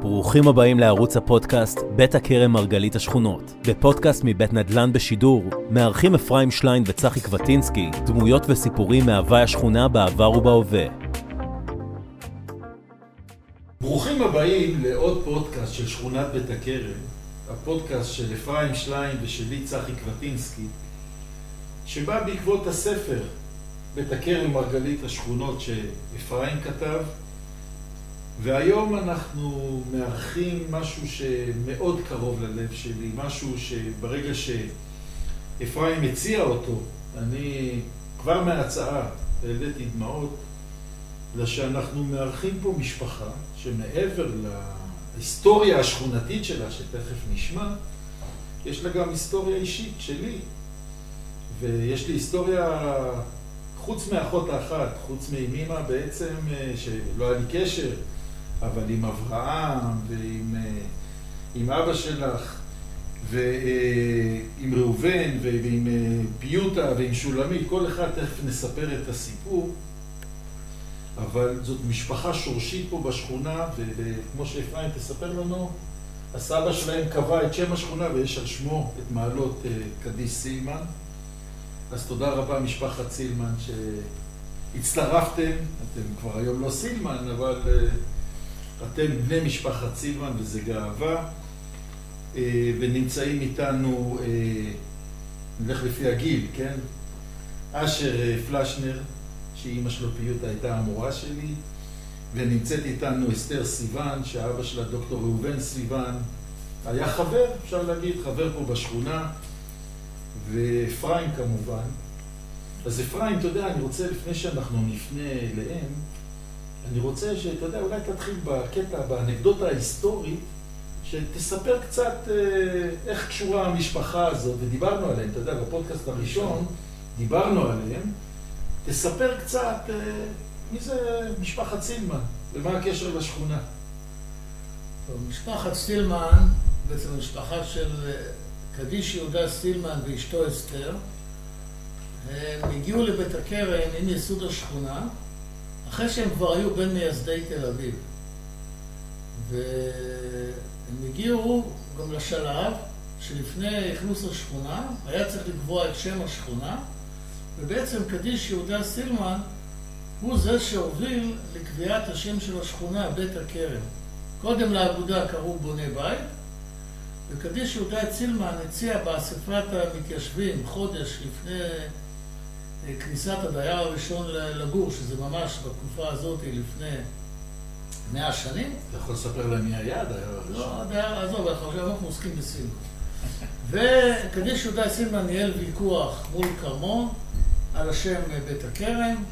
ברוכים הבאים לערוץ הפודקאסט בית הכרם מרגלית השכונות. בפודקאסט מבית נדל"ן בשידור, מארחים אפרים שליין וצחי קבטינסקי, דמויות וסיפורים מהווי השכונה בעבר ובהווה. ברוכים הבאים לעוד פודקאסט של שכונת בית הכרם, הפודקאסט של אפרים שליין ושלי צחי קבטינסקי, שבא בעקבות הספר בית הכרם מרגלית השכונות שאפרים כתב, והיום אנחנו מארחים משהו שמאוד קרוב ללב שלי, משהו שברגע שאפרים הציע אותו, אני כבר מההצעה העליתי דמעות, זה שאנחנו מארחים פה משפחה שמעבר להיסטוריה השכונתית שלה, שתכף נשמע, יש לה גם היסטוריה אישית שלי. ויש לי היסטוריה, חוץ מאחות האחת, חוץ מאמימה בעצם, שלא היה לי קשר, אבל עם אברהם ועם עם אבא שלך ועם ראובן ועם פיוטה ועם שולמית, כל אחד תכף נספר את הסיפור, אבל זאת משפחה שורשית פה בשכונה, וכמו שאפרים תספר לנו, הסבא שלהם קבע את שם השכונה ויש על שמו את מעלות קדיש סילמן. אז תודה רבה משפחת סילמן שהצטרפתם, אתם כבר היום לא סילמן, אבל אתם בני משפחת סילמן וזה גאווה, ונמצאים איתנו, נלך לפי הגיל, כן? אשר פלשנר, שאימא שלו פיוטה הייתה המורה שלי, ונמצאת איתנו אסתר סיוון, שאבא שלה דוקטור ראובן סיוון, היה חבר, אפשר להגיד, חבר פה בשכונה, ואפרים כמובן. אז אפרים, אתה יודע, אני רוצה, לפני שאנחנו נפנה אליהם, אני רוצה שאתה יודע, אולי תתחיל בקטע, באנקדוטה ההיסטורית, שתספר קצת איך קשורה המשפחה הזאת, ודיברנו עליהם, אתה יודע, בפודקאסט הראשון דיברנו עליהם, תספר קצת מי זה משפחת סילמן, ומה הקשר לשכונה. משפחת סילמן, בעצם משפחה של קדיש יהודה סילמן ואשתו אסתר, הם הגיעו לבית הכרם עם ייסוד השכונה, אחרי שהם כבר היו בין מייסדי תל אביב. והם הגיעו גם לשלב שלפני אכלוס השכונה, היה צריך לקבוע את שם השכונה, ובעצם קדיש יהודה סילמן הוא זה שהוביל לקביעת השם של השכונה, בית הכרם. קודם לאגודה קראו בוני בית, וקדיש יהודה סילמן הציע באספת המתיישבים חודש לפני כניסת הדייר הראשון לגור, שזה ממש בתקופה הזאת לפני מאה שנים. אתה יכול לספר להם מי היה הדייר הראשון? לא, הדייר, עזוב, אנחנו עוסקים בסילמן. וקדיש יהודה סילמן ניהל ויכוח מול כרמון על השם בית הכרם.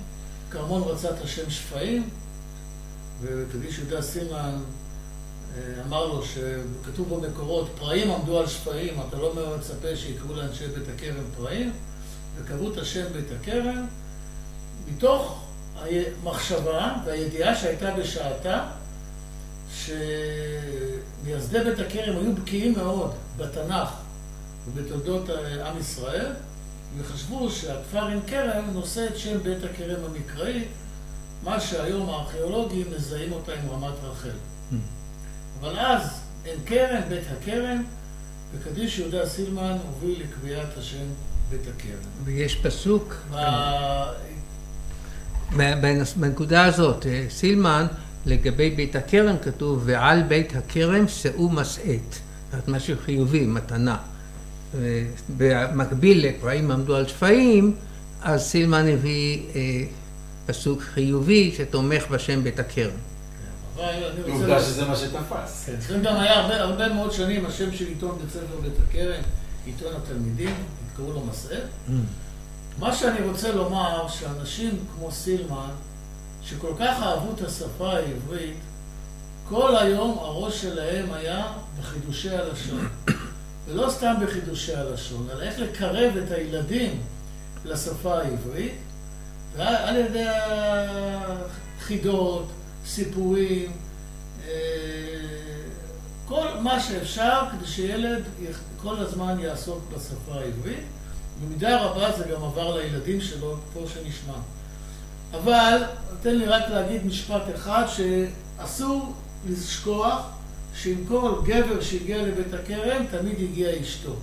כרמון רצה את השם שפיים, וקדיש יהודה סילמן אמר לו שכתוב במקורות, פראים עמדו על שפיים, אתה לא מצפה שיקראו לאנשי בית הכרם פראים, וקראו את השם בית הכרם, מתוך המחשבה והידיעה שהייתה בשעתה, שמייסדי בית הכרם היו בקיאים מאוד בתנ"ך ובתולדות עם ישראל, וחשבו שהכפר עין כרם נושא את שם בית הכרם המקראי, מה שהיום הארכיאולוגים מזהים אותה עם רמת רחל. אבל אז עין כרם, בית הכרם, וקדיש יהודה סילמן הוביל לקביעת השם בית. ויש פסוק, בנקודה הזאת, סילמן, לגבי בית הכרם כתוב, ועל בית הכרם שאו מסעת. זאת משהו חיובי, מתנה. במקביל לפרעים עמדו על שפיים, אז סילמן הביא פסוק חיובי שתומך בשם בית הכרם. עובדה שזה מה שתפס. אצלם גם היה הרבה מאוד שנים השם של עיתון בית ספר בית הכרם, עיתון התלמידים, קראו לו מסעד. מה שאני רוצה לומר, שאנשים כמו סילמן, שכל כך אהבו את השפה העברית, כל היום הראש שלהם היה בחידושי הלשון. ולא סתם בחידושי הלשון, אלא איך לקרב את הילדים לשפה העברית, ועל ידי חידות, סיפורים, כל מה שאפשר כדי שילד כל הזמן יעסוק בשפה העברית. במידה רבה זה גם עבר לילדים שלו, כמו שנשמע. אבל תן לי רק להגיד משפט אחד, שאסור לשכוח שעם כל גבר שהגיע לבית הכרם, תמיד הגיעה אשתו.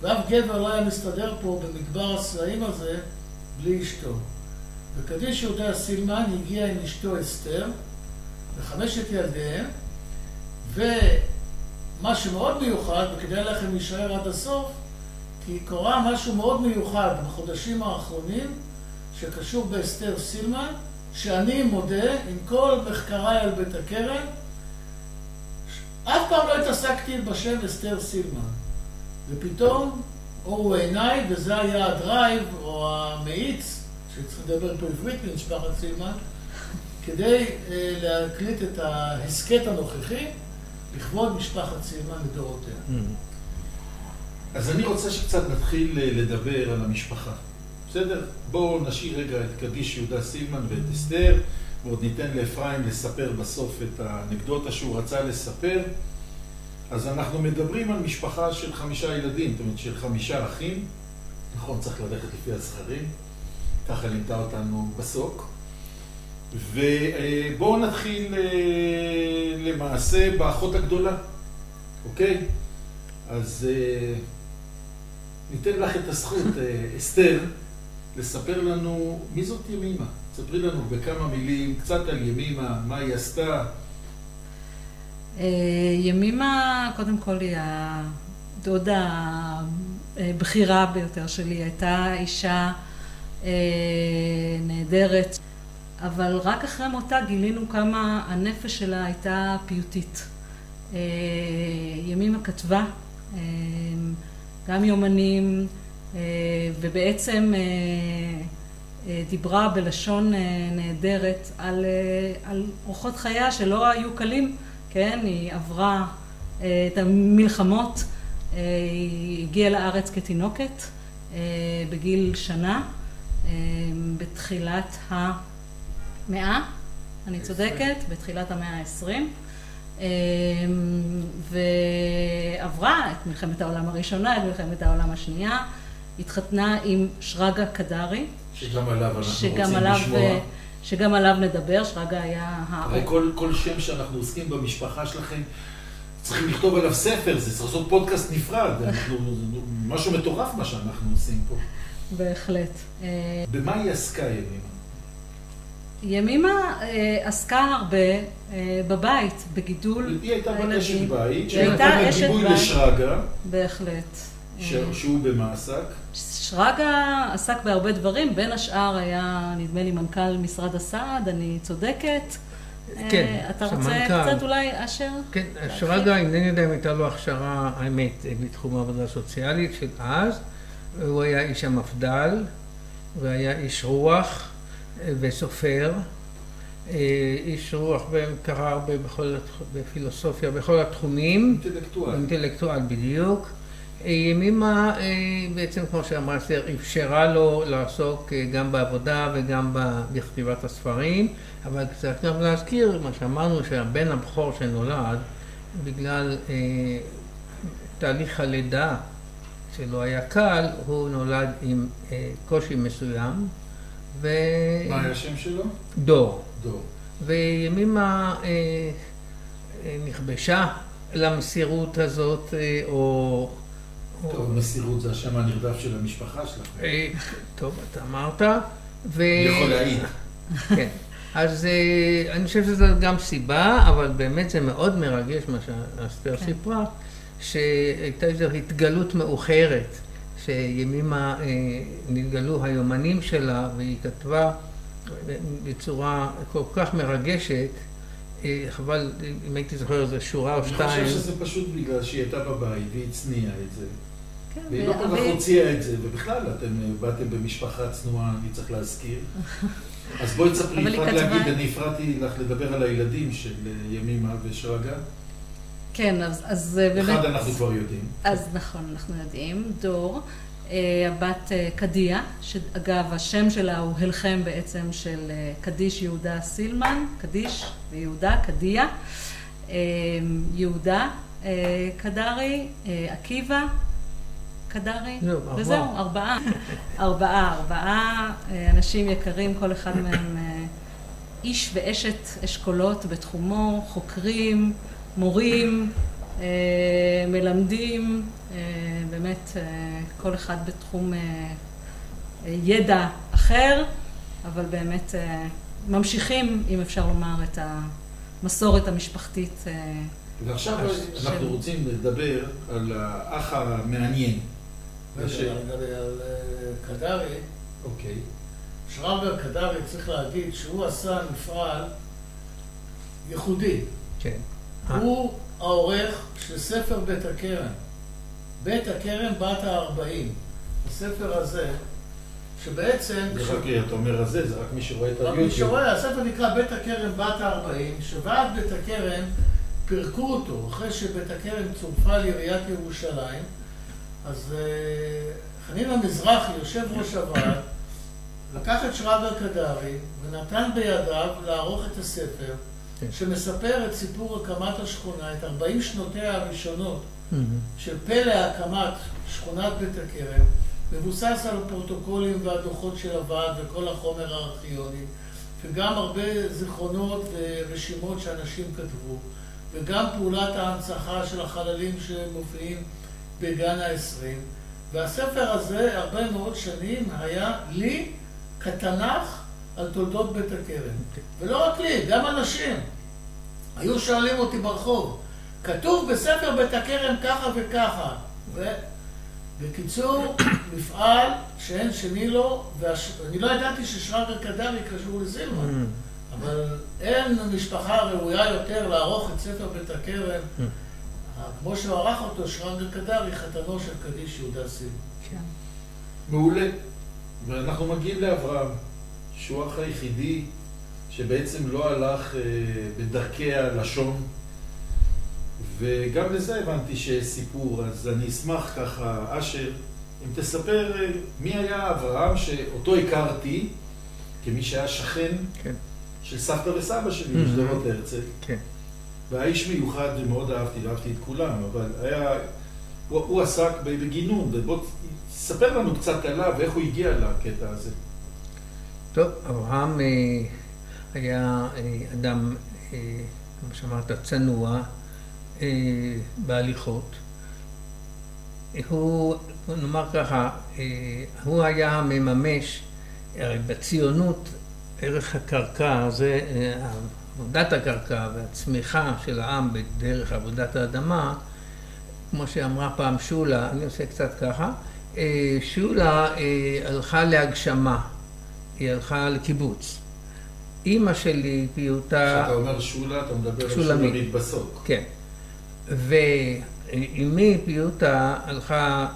ואף גבר לא היה מסתדר פה במדבר הסלעים הזה בלי אשתו. וקדיש יהודה סילמן הגיע עם אשתו אסתר וחמשת ילדיהם, ומה שמאוד מיוחד, וכדאי לכם להישאר עד הסוף, כי קורה משהו מאוד מיוחד בחודשים האחרונים שקשור באסתר סילמן, שאני מודה, עם כל מחקריי על בית הכרם, אף פעם לא התעסקתי בשם אסתר סילמן. ופתאום אורו עיניי, וזה היה הדרייב או המאיץ, שצריך לדבר פה עברית ממשפחת סילמן, כדי אה, להקליט את ההסכת הנוכחי לכבוד משפחת סילמן לדורותיה. Mm. אז אני רוצה שקצת נתחיל אה, לדבר על המשפחה. בסדר? בואו נשאיר רגע את קדיש יהודה סילמן ואת אסתר, ועוד ניתן לאפרים לספר בסוף את האנקדוטה שהוא רצה לספר. אז אנחנו מדברים על משפחה של חמישה ילדים, זאת אומרת של חמישה אחים. נכון, צריך ללכת לפי הזכרים. ככה לימדה אותנו בסוק. ובואו נתחיל אה, למעשה באחות הגדולה, אוקיי? אז אה, ניתן לך את הזכות, אסתר, לספר לנו מי זאת ימימה. ספרי לנו בכמה מילים, קצת על ימימה, מה היא עשתה. אה, ימימה, קודם כל, היא הדודה הבכירה ביותר שלי. הייתה אישה אה, נהדרת, אבל רק אחרי מותה גילינו כמה הנפש שלה הייתה פיוטית. אה, ימימה כתבה גם יומנים, ובעצם דיברה בלשון נהדרת על, על אורחות חייה שלא היו קלים. כן, היא עברה אה, את המלחמות, אה, היא הגיעה לארץ כתינוקת אה, בגיל שנה, בתחילת המאה, אני צודקת, בתחילת המאה העשרים, ועברה את מלחמת העולם הראשונה, את מלחמת העולם השנייה, התחתנה עם שרגא קדרי. שגם עליו אנחנו רוצים לשמוע. שגם עליו נדבר, שרגא היה... הרי כל, כל שם שאנחנו עוסקים במשפחה שלכם, צריכים לכתוב עליו ספר, זה צריך לעשות פודקאסט נפרד, אנחנו, משהו מטורף מה שאנחנו עושים פה. בהחלט. במה היא עסקה ימימה? ימימה אה, עסקה הרבה אה, בבית, בגידול הילדים. היא הייתה בת אשת בית, שנתנה גיבוי לשרגא. בהחלט. שהוא במה עסק? שרגא עסק בהרבה דברים, בין השאר היה נדמה לי מנכ"ל משרד הסעד, אני צודקת. כן, אה, אתה רוצה מנכ"ל. קצת אולי, אשר? כן, שרגא, אינני יודע אם הייתה לו הכשרה, האמת, בתחום העבודה הסוציאלית של אז. הוא היה איש המפד"ל, והיה איש רוח אה, וסופר. אה, איש רוח וקרא הרבה בכל, בפילוסופיה, בכל התחומים. אינטלקטואל. אינטלקטואל בדיוק. ימימה אה, בעצם, כמו שאמרה אסתר, אפשרה לו לעסוק אה, גם בעבודה וגם בכתיבת הספרים, אבל צריך גם להזכיר מה שאמרנו שהבן הבכור שנולד, בגלל אה, תהליך הלידה שלא היה קל, הוא נולד עם אה, קושי מסוים. ו... מה היה השם שלו? דור. דור. וימימה אה, אה, נכבשה למסירות הזאת, אה, או... טוב, מסירות זה השם הנרדף של המשפחה שלך. אה, טוב, אתה אמרת. ו... יכול להעיד. כן. אז אה, אני חושב שזו גם סיבה, אבל באמת זה מאוד מרגש מה שאסתר כן. סיפרה, שהייתה איזו התגלות מאוחרת, שימימה אה, נתגלו היומנים שלה, והיא כתבה בצורה כל כך מרגשת. חבל, אם הייתי זוכר איזה שורה או שתיים. אני חושב שזה פשוט בגלל שהיא הייתה בבית והיא הצניעה את זה. כן, והיא לא כל כך הוציאה את זה, ובכלל, אתם אה, באתם במשפחה צנועה, אני צריך להזכיר. אז בואי תספרי, רק להגיד, אני הפרעתי לך לדבר על הילדים של אה, ימימה ושרגא. כן, אז, אז אה, באמת... אחד אנחנו כבר יודעים. אז נכון, אנחנו יודעים. דור, הבת קדיה, שאגב, השם שלה הוא הלחם בעצם של קדיש יהודה סילמן, קדיש ויהודה, קדיה. יהודה קדרי, עקיבא, קדרי, וזהו, ארבעה. ארבעה, ארבעה אה, אנשים יקרים, כל אחד מהם אה, איש ואשת אשכולות בתחומו, חוקרים, מורים, אה, מלמדים, אה, באמת אה, כל אחד בתחום ידע אחר, אבל באמת ממשיכים, אם אפשר לומר, את המסורת המשפחתית. ועכשיו אנחנו רוצים לדבר על האח המעניין. רגע, על קדרי, אוקיי. שרגא קדרי, צריך להגיד שהוא עשה מפעל ייחודי. כן. אה. הוא העורך של ספר בית הכרם. בית הכרם בת הארבעים. הספר הזה, שבעצם... זה רק, אתה אומר הזה, זה רק מי שרואה את רק היוטיוב. מי שרואה, הספר נקרא בית הכרם בת הארבעים, שוועד בית הכרם פירקו אותו אחרי שבית הכרם צורפה לעיריית ירושלים. אז אה, חנין המזרחי, יושב ראש הוועד, לקח את שרגא קדרי ונתן בידיו לערוך את הספר. שמספר את סיפור הקמת השכונה, את 40 שנותיה הראשונות. של פלא הקמת שכונת בית הכרם, מבוסס על הפרוטוקולים והדוחות של הוועד וכל החומר הארכיוני, וגם הרבה זיכרונות ורשימות שאנשים כתבו, וגם פעולת ההנצחה של החללים שמופיעים בגן העשרים. והספר הזה, הרבה מאוד שנים, היה לי כתנ"ך על תולדות בית הכרם. ולא רק לי, גם אנשים. היו שואלים אותי ברחוב, כתוב בספר בית הכרם ככה וככה. ובקיצור, מפעל שאין שני לו, ואני לא ידעתי ששרגא קדרי קשור לסילמן, מהמם. אבל אין משפחה ראויה יותר לערוך את ספר בית הכרם, כמו שהוא ערך אותו, שרגא קדרי, חתנו של קדיש יהודה סילמן. כן. מעולה. ואנחנו מגיעים לאברהם, שהוא האח היחידי שבעצם לא הלך אה, בדרכי הלשון, וגם לזה הבנתי שיש סיפור, אז אני אשמח ככה, אשר, אם תספר אה, מי היה אברהם שאותו הכרתי, כמי שהיה שכן כן. של סבתא וסבא שלי Mhm. בשדרות הרצל. כן. והיה איש מיוחד ומאוד אהבתי, אהבתי את כולם, אבל היה, הוא, הוא עסק בגינון, ובוא תספר לנו קצת עליו ואיך הוא הגיע לקטע הזה. טוב, אברהם אה, היה אה, אדם, אה, כמו שאמרת, צנוע אה, בהליכות. הוא, נאמר ככה, הוא היה מממש, הרי בציונות ערך הקרקע זה עבודת הקרקע והצמיחה של העם בדרך עבודת האדמה, כמו שאמרה פעם שולה, אני עושה קצת ככה, שולה הלכה להגשמה, היא הלכה לקיבוץ. אימא שלי פיוטה, כשאתה אומר שולה, אתה מדבר על שולמית. שולמית בסוק. כן, ואימי פיוטה הלכה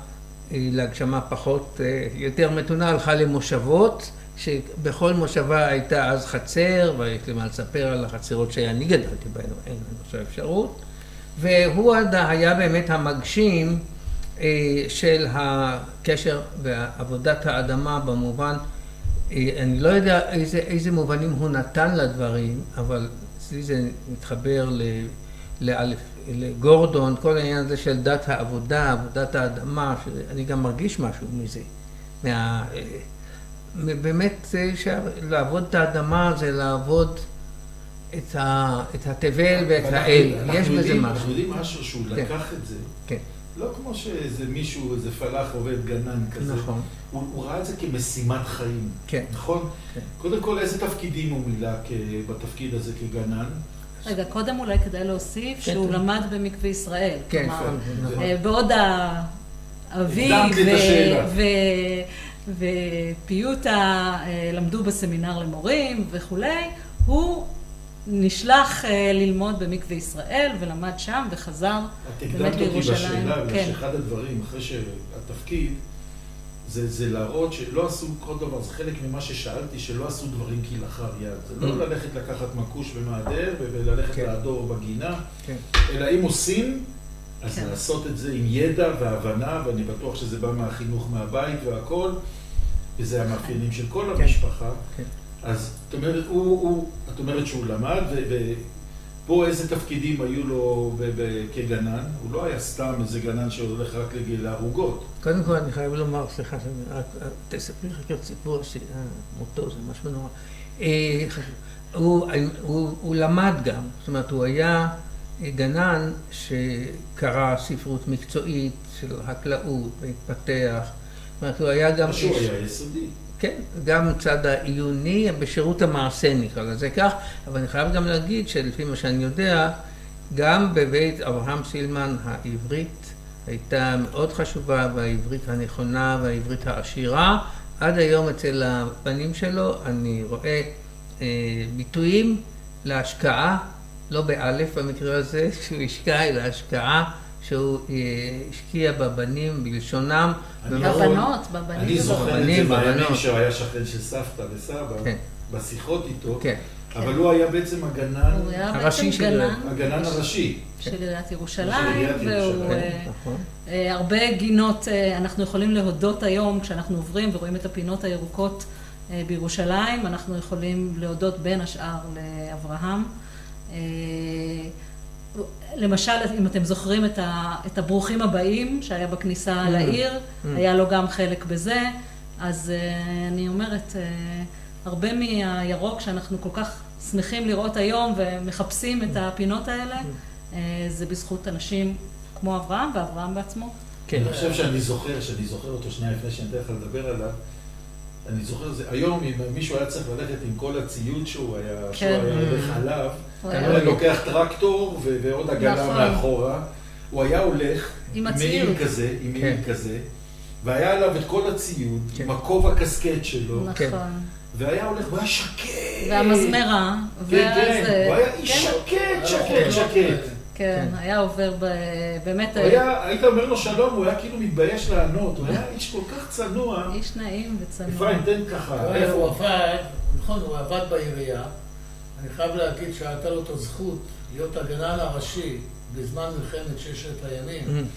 אה, להגשמה פחות, אה, יותר מתונה, הלכה למושבות, שבכל מושבה הייתה אז חצר, ויש לי מה לספר על החצרות שאני גדלתי בהן, אין לנו עכשיו אפשרות, והוא עד- היה באמת המגשים אה, של הקשר ועבודת האדמה במובן, אני לא יודע איזה, איזה מובנים הוא נתן לדברים, אבל אצלי זה מתחבר ל... לאלף, לגורדון, כל העניין הזה של דת העבודה, עבודת האדמה, שאני גם מרגיש משהו מזה. מה, אה, באמת, אה, לעבוד את האדמה זה לעבוד את, ה, את התבל ואת האל, יש בזה משהו. אנחנו יודעים משהו שהוא כן. לקח את זה. כן. לא כמו שאיזה מישהו, איזה פלאח עובד גנן כזה. נכון. הוא, הוא ראה את זה כמשימת חיים. כן. נכון? כן. קודם כל, איזה תפקידים הוא מילא בתפקיד הזה כגנן? רגע, קודם אולי כדאי להוסיף כן, שהוא כן. למד במקווה ישראל. כן, כלומר, נכון. אה, בעוד האבי ופיוטה אה, למדו בסמינר למורים וכולי, הוא נשלח אה, ללמוד במקווה ישראל ולמד שם וחזר את באמת הקדמת אותי לירושלים. בשאלה, בגלל כן. שאחד הדברים, אחרי שהתפקיד, זה, זה להראות שלא עשו כל דבר, זה חלק ממה ששאלתי, שלא עשו דברים כלאחר יד. זה לא Mm. ללכת לקחת מכוש ומהדר וללכת כן. לעדור בגינה, כן. אלא אם עושים, אז כן. לעשות את זה עם ידע והבנה, ואני בטוח שזה בא מהחינוך מהבית והכל, וזה המאפיינים של כל כן. המשפחה. אז את אומרת, הוא, הוא, את אומרת שהוא למד, ו- ופה איזה תפקידים היו לו ב- ב- כגנן? הוא לא היה סתם איזה גנן שהולך רק לגיל הערוגות. קודם כל אני חייב לומר, סליחה, שאני רק, תספרי לך קצת סיפור, ש- אה, מותו זה משהו נורא. אה, הוא, הוא, הוא למד גם, זאת אומרת, הוא היה גנן שקרא ספרות מקצועית של חקלאות והתפתח. זאת אומרת, הוא היה גם... משהו איש- היה יסודי. כן, גם צד העיוני, בשירות המעשה נקרא לזה כך, אבל אני חייב גם להגיד שלפי מה שאני יודע, גם בבית אברהם סילמן העברית הייתה מאוד חשובה, והעברית הנכונה והעברית העשירה. עד היום אצל הבנים שלו אני רואה אה, ביטויים להשקעה, לא באלף במקרה הזה, שהוא השקע, אלא השקעה שהוא אה, השקיע בבנים בלשונם. ומאוד- בבנות, בבנים. אני זוכר את זה בבנות. שהוא היה שכן של סבתא וסבא, כן. בשיחות איתו, כן, אבל הוא היה בעצם הגנן, הראשי של- גנן הגנן הראשי. של עיריית של ירושלים, עיריית והוא... אה, נכון. אה, הרבה גינות אנחנו יכולים להודות היום, כשאנחנו עוברים ורואים את הפינות הירוקות בירושלים, אנחנו יכולים להודות בין השאר לאברהם. למשל, אם אתם זוכרים את, ה, את הברוכים הבאים שהיה בכניסה Mm. לעיר, Mm. היה לו גם חלק בזה, אז אה, אני אומרת, אה, הרבה מהירוק שאנחנו כל כך שמחים לראות היום ומחפשים את הפינות האלה, אה, זה בזכות אנשים כמו אברהם ואברהם בעצמו. כן. אני חושב שאני זוכר, שאני זוכר אותו שנייה לפני שאני אתן לך לדבר עליו, אני זוכר זה, היום אם מישהו היה צריך ללכת עם כל הציוד שהוא היה, שהוא כן. היה הולך עליו, הוא הוא היה היה לוקח טרקטור ו- ועוד עגלה נכון. מאחורה, הוא היה הולך עם מעיל. כזה, עם כן. מעיל כזה, והיה עליו את כל הציוד, כן. עם הכובע קסקט שלו, כן. נכון. והיה הולך, והוא היה שקט. והמזמרה. כן, כן, ואז, אה, הוא היה איש כן, שקט, שקט, כן. שקט. כן, היה עובר ב... באמת הוא היה, היית אומר לו שלום, הוא היה כאילו מתבייש לענות, הוא היה איש כל כך צנוע. איש נעים וצנוע. אפרים, תן ככה. איפה הוא הוא? עבד, נכון, הוא עבד בעירייה. אני חייב להגיד שהייתה לו את הזכות להיות הגנן הראשי בזמן מלחמת ששת הימים, Mm.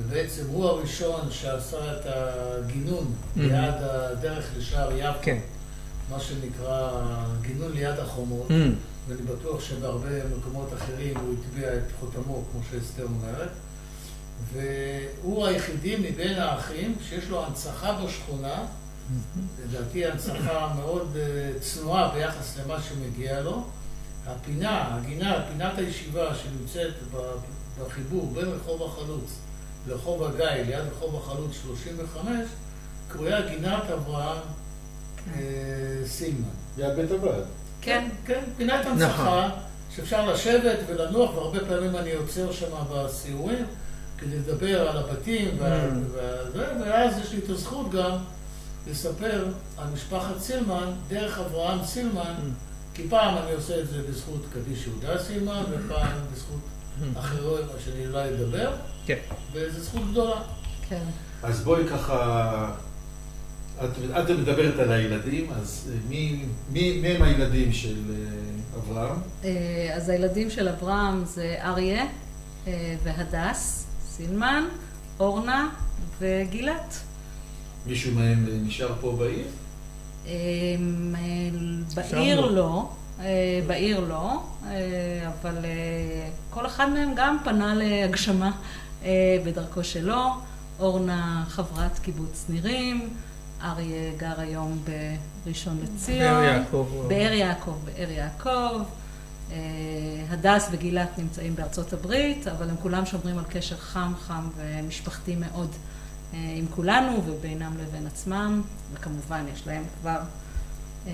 ובעצם הוא הראשון שעשה את הגינון Mhm. ליד הדרך לשער יפו, כן. מה שנקרא גינון ליד החומות, Mm. ואני בטוח שבהרבה מקומות אחרים הוא הטביע את חותמו, כמו שאסתר אומרת. והוא היחידי מבין האחים שיש לו הנצחה בשכונה, לדעתי הנצחה מאוד אה, צנועה ביחס למה שמגיע לו. הפינה, הגינה, פינת הישיבה שנמצאת בחיבור בין רחוב החלוץ לרחוב הגיא, ליד רחוב החלוץ 35, קרויה גינת אברהם אה, סילמן. ליד בית הוועד. כן, כן, פינת נכון. הנצחה, שאפשר לשבת ולנוח, והרבה פעמים אני עוצר שם בסיורים כדי לדבר על הבתים, Mm. וזה, ואז יש לי את הזכות גם לספר על משפחת סילמן דרך אברהם סילמן, כי פעם אני עושה את זה בזכות קדיש יהודה סילמן, ופעם בזכות אחרים, מה שאני אולי אדבר, כן. וזו זכות גדולה. כן. אז בואי ככה, את, את מדברת על הילדים, אז אה, מי, מי, מי הם הילדים של אה, אברהם? אה, אז הילדים של אברהם זה אריה והדס, סילמן, אורנה וגילת. מישהו מהם אה, נשאר פה בעיר? אה, בעיר שם לא, אה, בעיר לא, אה, אבל אה, כל אחד מהם גם פנה להגשמה אה, בדרכו שלו. אורנה חברת קיבוץ נירים, אריה גר היום בראשון לציון. באר יעקב. באר יעקב, באר יעקב. אה, הדס וגילת נמצאים בארצות הברית, אבל הם כולם שומרים על קשר חם חם ומשפחתי מאוד אה, עם כולנו ובינם לבין עצמם, וכמובן יש להם כבר אה,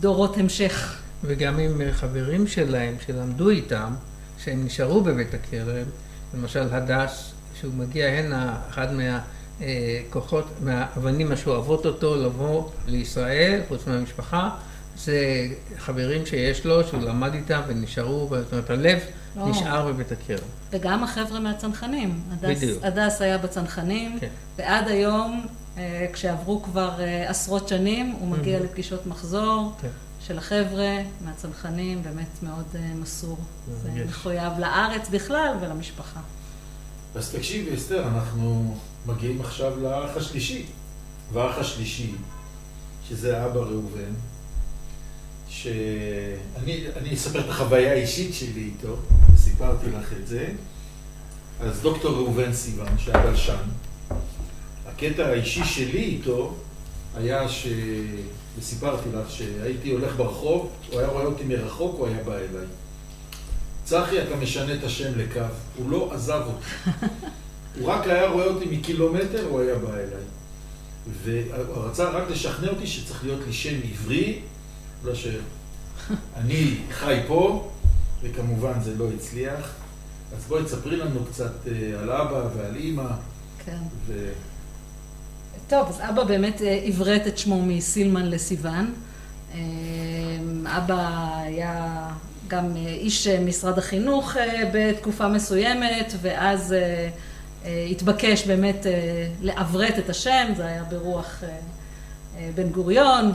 דורות המשך. וגם עם אה, חברים שלהם שלמדו איתם, שהם נשארו בבית הכרם, למשל הדס, שהוא מגיע הנה, אחד מהכוחות, מהאבנים השואבות אותו לבוא לישראל, חוץ מהמשפחה, זה חברים שיש לו, שהוא למד איתם ונשארו, זאת אומרת הלב לא. נשאר בבית הכרם. וגם החבר'ה מהצנחנים. בדיוק. הדס היה בצנחנים, כן. ועד היום, אה, כשעברו כבר אה, עשרות שנים, הוא מגיע לפגישות מחזור כן. של החבר'ה מהצנחנים, באמת מאוד אה, מסור. זה. מחויב לארץ בכלל ולמשפחה. אז תקשיבי, אסתר, אנחנו מגיעים עכשיו לאח השלישי. והאח השלישי, שזה אבא ראובן, שאני אני אספר את החוויה האישית שלי איתו, סיפרתי לך את זה. אז דוקטור ראובן סיוון, שהיה בלשן, הקטע האישי שלי איתו היה ש... וסיפרתי לך שהייתי הולך ברחוב, הוא היה רואה אותי מרחוק, הוא היה בא אליי. צחי, אתה משנה את השם לקו. הוא לא עזב אותי. הוא רק היה רואה אותי מקילומטר, הוא היה בא אליי. והוא רצה רק לשכנע אותי שצריך להיות לי שם עברי, לא שאני חי פה, וכמובן זה לא הצליח. אז בואי תספרי לנו קצת אה, על אבא ועל אימא. כן. ו... טוב, אז אבא באמת אה, עברת את שמו מסילמן לסיוון. אה, אבא היה גם איש משרד החינוך בתקופה מסוימת, ואז התבקש באמת לעברת את השם, זה היה ברוח בן גוריון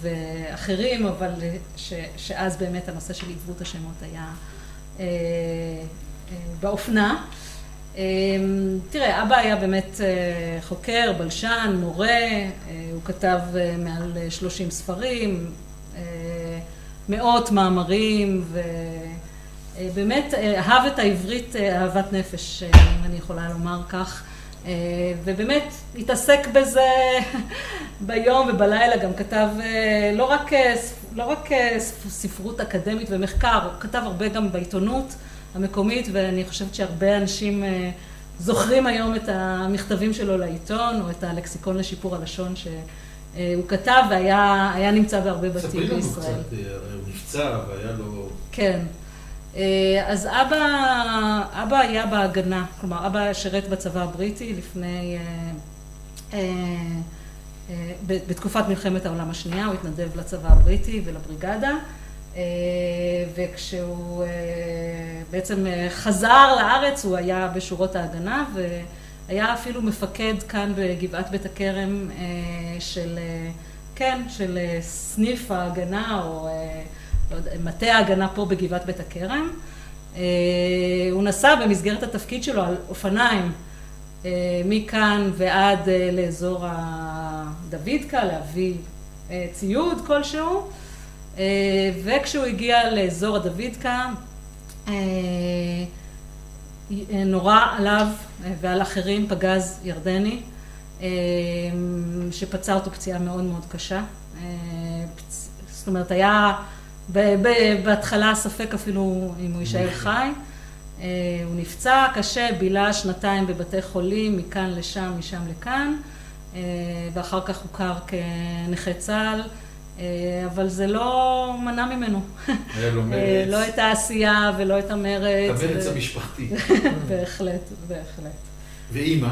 ואחרים, אבל ש, שאז באמת הנושא של עיוות השמות היה באופנה. תראה, אבא היה באמת חוקר, בלשן, מורה, הוא כתב מעל 30 ספרים, מאות מאמרים, ובאמת אהב את העברית אהבת נפש, אם אני יכולה לומר כך. ובאמת התעסק בזה ביום ובלילה, גם כתב לא רק, לא רק ספרות אקדמית ומחקר, הוא כתב הרבה גם בעיתונות המקומית, ואני חושבת שהרבה אנשים זוכרים היום את המכתבים שלו לעיתון, או את הלקסיקון לשיפור הלשון שהוא כתב, והיה נמצא בהרבה בתים בישראל. ספרי לנו קצת, הוא נפצע והיה לו... כן. אז אבא, אבא היה בהגנה, כלומר אבא שירת בצבא הבריטי לפני, בתקופת מלחמת העולם השנייה, הוא התנדב לצבא הבריטי ולבריגדה, וכשהוא בעצם חזר לארץ הוא היה בשורות ההגנה והיה אפילו מפקד כאן בגבעת בית הכרם של, כן, של סניף ההגנה או מטה ההגנה פה בגבעת בית הכרם. הוא נסע במסגרת התפקיד שלו על אופניים מכאן ועד לאזור הדוידקה, להביא ציוד כלשהו, וכשהוא הגיע לאזור הדוידקה, נורה עליו ועל אחרים פגז ירדני, שפצע אותו פציעה מאוד מאוד קשה. זאת אומרת, היה בהתחלה ספק אפילו אם הוא יישאר חי. הוא נפצע קשה, בילה שנתיים בבתי חולים, מכאן לשם, משם לכאן, ואחר כך הוכר כנכה צה"ל, אבל זה לא מנע ממנו. היה לו מרץ. לא את העשייה ולא את המרץ. את המרץ המשפחתי. בהחלט, בהחלט. ואימא?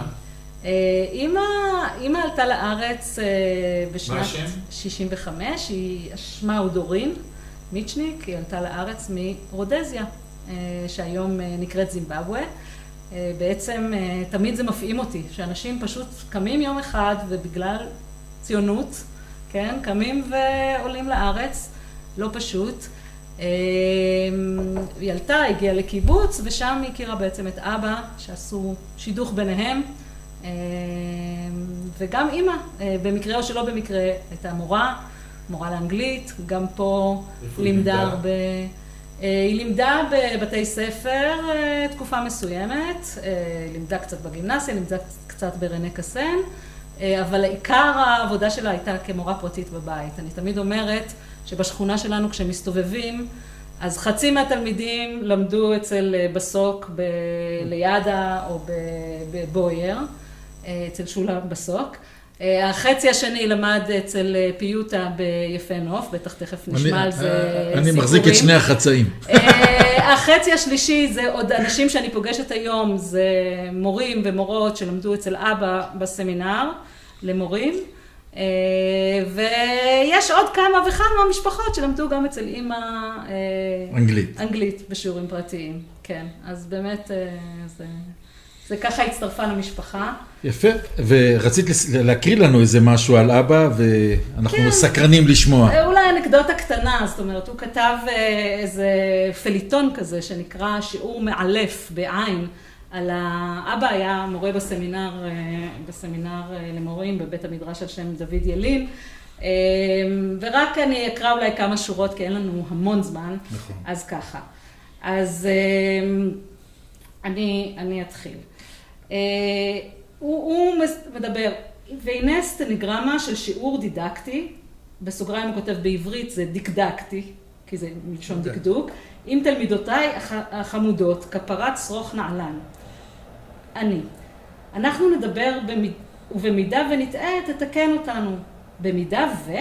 אימא, אימא עלתה לארץ בשנת... מה השם? 65, שמה הוא דורין. מיצ'ניק, היא עלתה לארץ מרודזיה, שהיום נקראת זימבבואה. בעצם תמיד זה מפעים אותי, שאנשים פשוט קמים יום אחד ובגלל ציונות, כן, קמים ועולים לארץ, לא פשוט. היא עלתה, הגיעה לקיבוץ, ושם היא הכירה בעצם את אבא, שעשו שידוך ביניהם, וגם אימא, במקרה או שלא במקרה, הייתה מורה. מורה לאנגלית, גם פה לימדה הרבה, היא לימדה בבתי ספר תקופה מסוימת, לימדה קצת בגימנסיה, לימדה קצת ברנה קסן, אבל עיקר העבודה שלה הייתה כמורה פרטית בבית. אני תמיד אומרת שבשכונה שלנו כשמסתובבים, אז חצי מהתלמידים למדו אצל בסוק לידה או בבויר, אצל שולה בסוק. החצי השני למד אצל פיוטה ביפה נוף, בטח תכף נשמע על זה סיפורים. אני מחזיק את שני החצאים. החצי השלישי זה עוד אנשים שאני פוגשת היום, זה מורים ומורות שלמדו אצל אבא בסמינר למורים, ויש עוד כמה וכמה משפחות שלמדו גם אצל אימא אנגלית, אנגלית בשיעורים פרטיים, כן, אז באמת זה... זה ככה הצטרפה למשפחה. יפה, ורצית להקריא לנו איזה משהו על אבא, ואנחנו כן. סקרנים לשמוע. אולי אנקדוטה קטנה, זאת אומרת, הוא כתב איזה פליטון כזה, שנקרא שיעור מאלף בעין, על ה... אבא היה מורה בסמינר, בסמינר למורים בבית המדרש על שם דוד ילין, ורק אני אקרא אולי כמה שורות, כי אין לנו המון זמן, נכון. אז ככה. אז אני, אני אתחיל. הוא, הוא מדבר, והנה סטנגרמה של שיעור דידקטי, בסוגריים הוא כותב בעברית זה דקדקטי, כי זה מלשון דקדוק, עם תלמידותיי החמודות, כפרת שרוך נעלן. אני. אנחנו נדבר במ... ובמידה ונטעה, תתקן אותנו. במידה ו...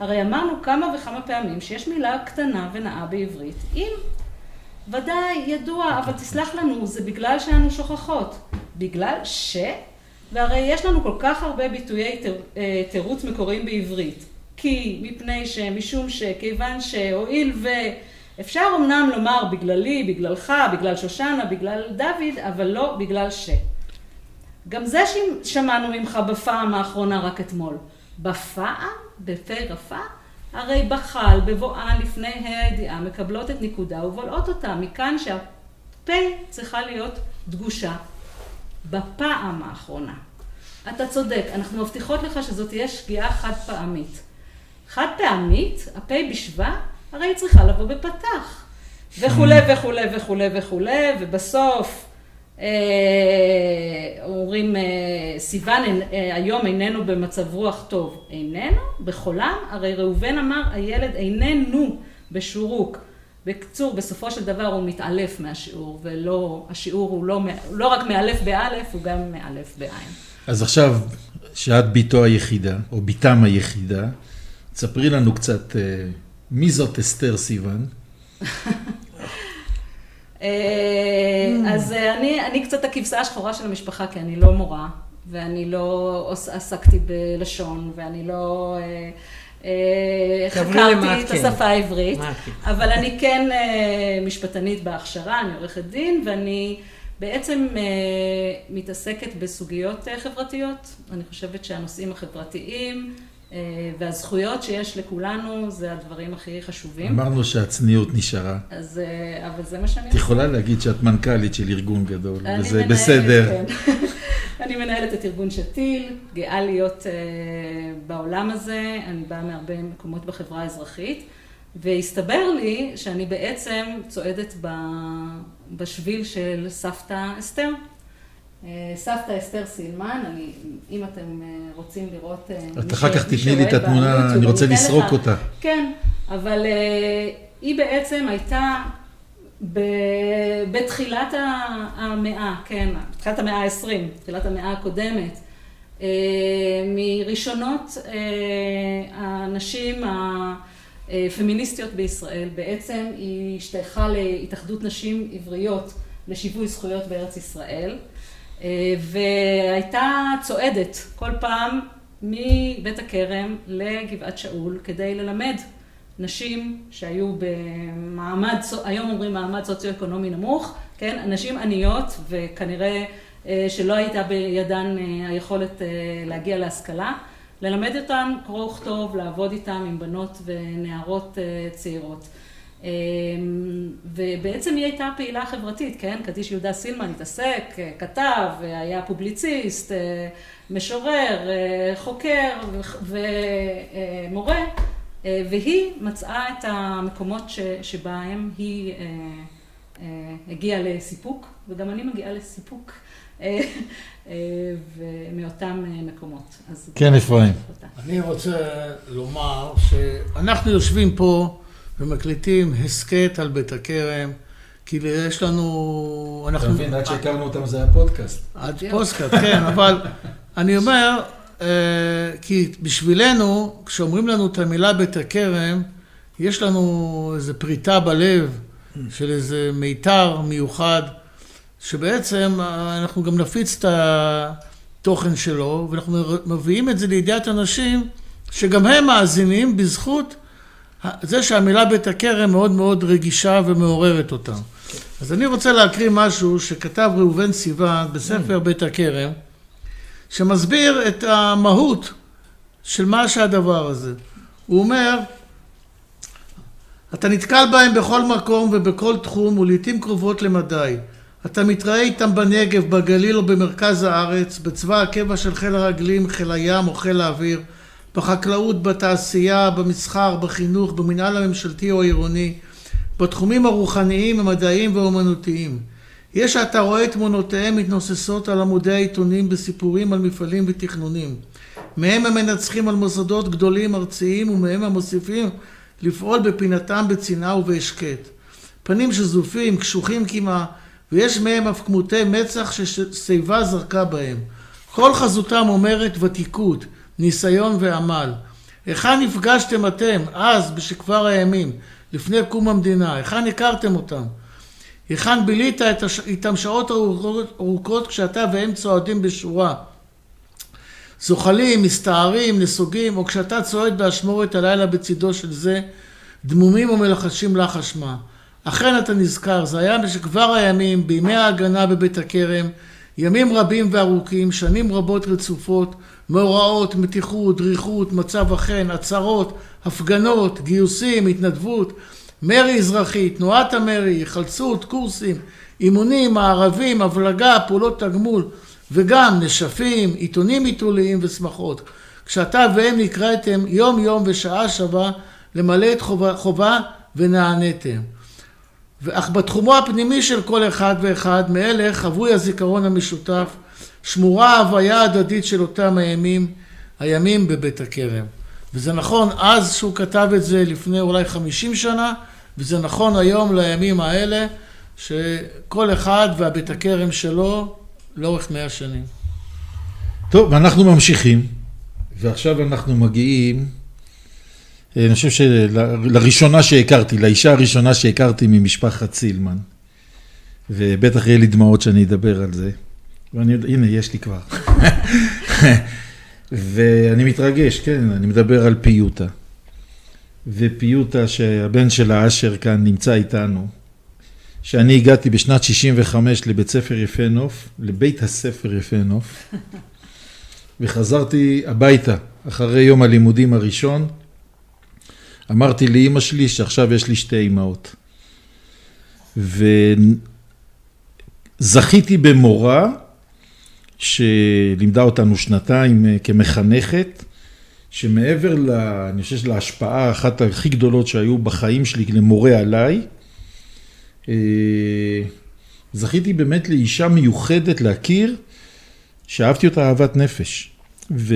הרי אמרנו כמה וכמה פעמים שיש מילה קטנה ונאה בעברית אם. ודאי, ידוע, אבל תסלח לנו, זה בגלל שאנו שוכחות. בגלל ש... והרי יש לנו כל כך הרבה ביטויי אה, תירוץ מקוריים בעברית. כי, מפני ש, משום ש, כיוון שהואיל ו... אפשר אמנם לומר בגללי, בגללך, בגלל שושנה, בגלל דוד, אבל לא בגלל ש. גם זה שמענו ממך בפעם האחרונה רק אתמול. בפעם, בפה רפה, הרי בחל בבואן לפני הידיעה מקבלות את נקודה ובולעות אותה. מכאן שהפה צריכה להיות דגושה בפעם האחרונה. אתה צודק, אנחנו מבטיחות לך שזאת תהיה שגיאה חד פעמית. חד פעמית, הפה בשבא, הרי היא צריכה לבוא בפתח. וכולי וכולי וכולי וכולי, ובסוף אה, אומרים, אה, סיוון אה, היום איננו במצב רוח טוב. איננו? בחולם? הרי ראובן אמר, הילד איננו בשורוק. בקצור, בסופו של דבר הוא מתעלף מהשיעור, ולא, השיעור הוא לא, לא רק מאלף באלף, הוא גם מאלף בעין. אז עכשיו, שאת בתו היחידה, או בתם היחידה, תספרי לנו קצת מי זאת אסתר סיוון. אה, אז אה, אני, אני קצת הכבשה השחורה של המשפחה, כי אני לא מורה, ואני לא עסקתי בלשון, ואני לא אה, חקרתי את. השפה העברית, אבל אני כן משפטנית בהכשרה, אני עורכת דין, ואני בעצם מתעסקת בסוגיות חברתיות. אני חושבת שהנושאים החברתיים, אה, והזכויות שיש לכולנו זה הדברים הכי חשובים. אמרנו שהצניעות נשארה. אז, אה, אבל זה מה שאני... את יכולה להגיד שאת מנכ"לית של ארגון גדול, וזה מנהלת, בסדר. כן. אני מנהלת את ארגון שתיל, גאה להיות uh, בעולם הזה, אני באה מהרבה מקומות בחברה האזרחית, והסתבר לי שאני בעצם צועדת בשביל של סבתא אסתר. אה, סבתא אסתר סילמן, אני, אם אתם אה, רוצים לראות... אה, את אחר כך תתני לי את התמונה, אני רוצה לסרוק לך, אותה. כן, אבל היא בעצם הייתה ב, בתחילת המאה, כן, בתחילת המאה ה-20, תחילת המאה הקודמת, מראשונות הנשים הפמיניסטיות בישראל, בעצם היא השתייכה להתאחדות נשים עבריות לשיווי זכויות בארץ ישראל. אה, והייתה צועדת כל פעם מבית הכרם לגבעת שאול כדי ללמד נשים שהיו במעמד, היום אומרים מעמד סוציו-אקונומי נמוך, כן, נשים עניות וכנראה אה, שלא הייתה בידן אה, היכולת להגיע להשכלה, ללמד אותן קרוא וכתוב, לעבוד איתן עם בנות ונערות צעירות. אמ, ובעצם היא הייתה פעילה חברתית, כן? קדיש יהודה סילמן התעסק, כתב, היה פובליציסט, אה, משורר, אה, חוקר ומורה, אה, והיא מצאה את המקומות שבהם היא הגיעה לסיפוק, וגם אני מגיעה לסיפוק. ומאותם מקומות. כן, אפרים. אני רוצה לומר שאנחנו יושבים פה ומקליטים הסכת על בית הכרם, כי יש לנו... אתה מבין, עד שהכרנו אותם זה היה פודקאסט. עד פודקאסט, כן, אבל אני אומר, אה, כי בשבילנו, כשאומרים לנו את המילה בית הכרם, יש לנו איזו פריטה בלב של איזה מיתר מיוחד, שבעצם אה, אנחנו גם נפיץ את התוכן שלו, ואנחנו מביאים את זה לידיעת אנשים שגם הם מאזינים בזכות זה שהמילה בית הכרם מאוד מאוד רגישה ומעוררת אותם. אז אני רוצה להקריא משהו שכתב ראובן סיוון בספר בית הכרם, שמסביר את המהות של מה שהדבר הזה. הוא אומר, אתה נתקל בהם בכל מקום ובכל תחום ולעיתים קרובות למדי. אתה מתראה איתם בנגב, בגליל או במרכז הארץ, בצבא הקבע של חיל הרגלים, חיל הים או חיל האוויר. בחקלאות, בתעשייה, במסחר, בחינוך, במנהל הממשלתי או העירוני, בתחומים הרוחניים, המדעיים והאומנותיים. יש שאתה רואה תמונותיהם מתנוססות על עמודי העיתונים בסיפורים על מפעלים ותכנונים. מהם הם מנצחים על מוסדות גדולים ארציים ומהם הם מוסיפים לפעול בפינתם בצנעה ובהשקט. פנים שזופים, קשוחים כמעט, ויש מהם אף כמותי מצח ששיבה זרקה בהם. כל חזותם אומרת ותיקות, ניסיון ועמל. היכן נפגשתם אתם, אז, בשכבר הימים, לפני קום המדינה? היכן הכרתם אותם? היכן בילית איתם שעות ארוכות, ארוכות כשאתה והם צועדים בשורה? זוחלים, מסתערים, נסוגים, או כשאתה צועד באשמורת הלילה בצידו של זה, דמומים ומלחשים לחש מה. אכן אתה נזכר, זה היה בשכבר הימים, בימי ההגנה בבית הכרם, ימים רבים וארוכים, שנים רבות רצופות, מאורעות, מתיחות, דריכות, מצב החן, עצרות, הפגנות, גיוסים, התנדבות, מרי אזרחי, תנועת המרי, היחלצות, קורסים, אימונים, מערבים, הבלגה, פעולות תגמול, וגם נשפים, עיתונים עיתוליים ושמחות. כשאתה והם נקראתם יום יום ושעה שווה למלא את חובה, חובה ונעניתם. אך בתחומו הפנימי של כל אחד ואחד מאלה חבוי הזיכרון המשותף, שמורה ההוויה ההדדית של אותם הימים, הימים בבית הכרם. וזה נכון אז שהוא כתב את זה לפני אולי חמישים שנה, וזה נכון היום לימים האלה, שכל אחד והבית הכרם שלו לאורך מאה שנים. טוב, ואנחנו ממשיכים, ועכשיו אנחנו מגיעים אה, אני חושב שלראשונה שהכרתי, לאישה הראשונה שהכרתי ממשפחת סילמן, ובטח יהיה לי דמעות שאני אדבר על זה, ואני, הנה, יש לי כבר. ואני מתרגש, כן, אני מדבר על פיוטה. ופיוטה שהבן שלה, אשר, כאן נמצא איתנו. שאני הגעתי בשנת 65 לבית ספר יפה נוף, לבית הספר יפה נוף, וחזרתי הביתה אחרי יום הלימודים הראשון, אמרתי לאימא שלי שעכשיו יש לי שתי אימהות. וזכיתי במורה שלימדה אותנו שנתיים אה, כמחנכת, שמעבר, ל, אני חושב, להשפעה אחת הכי גדולות שהיו בחיים שלי למורה עליי, אה, זכיתי באמת לאישה מיוחדת להכיר, שאהבתי אותה אהבת נפש. ו...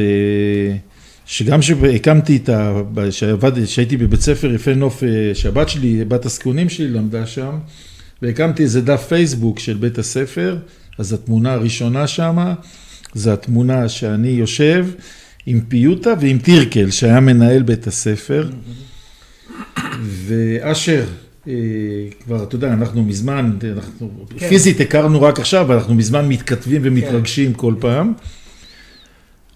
שגם שהקמתי את ה... שעבדתי, שהייתי בבית ספר יפה נוף, אה, שהבת שלי, בת הזקונים שלי למדה שם, והקמתי איזה דף פייסבוק של בית הספר, אז התמונה הראשונה שמה, זה התמונה שאני יושב עם פיוטה ועם טירקל, שהיה מנהל בית הספר, ואשר, אה, כבר, אתה יודע, אנחנו מזמן, אנחנו כן. פיזית הכרנו רק עכשיו, אנחנו מזמן מתכתבים ומתרגשים כן. כל פעם.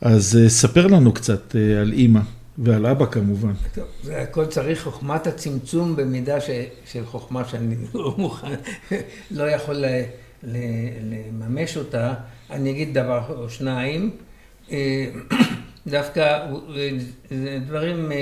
אז אה, ספר לנו קצת אה, על אימא ועל אבא כמובן. טוב, זה הכל צריך חוכמת הצמצום במידה ש, של חוכמה שאני לא מוכן, לא יכול לממש אותה. אני אגיד דבר או שניים. אה, דווקא זה דברים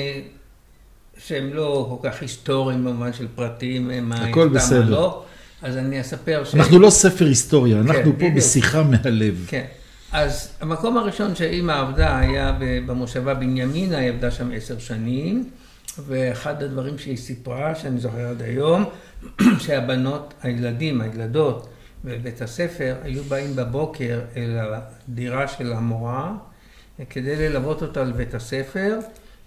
שהם לא כל כך היסטוריים במובן של פרטים, מה הכל בסדר. לא. אז אני אספר ש... אנחנו לא ספר היסטוריה, אנחנו כן, פה בשיחה מהלב. כן. אז המקום הראשון שאימא עבדה היה במושבה בנימינה, היא עבדה שם עשר שנים, ואחד הדברים שהיא סיפרה, שאני זוכר עד היום, שהבנות, הילדים, הילדות בבית הספר, היו באים בבוקר אל הדירה של המורה, כדי ללוות אותה לבית הספר,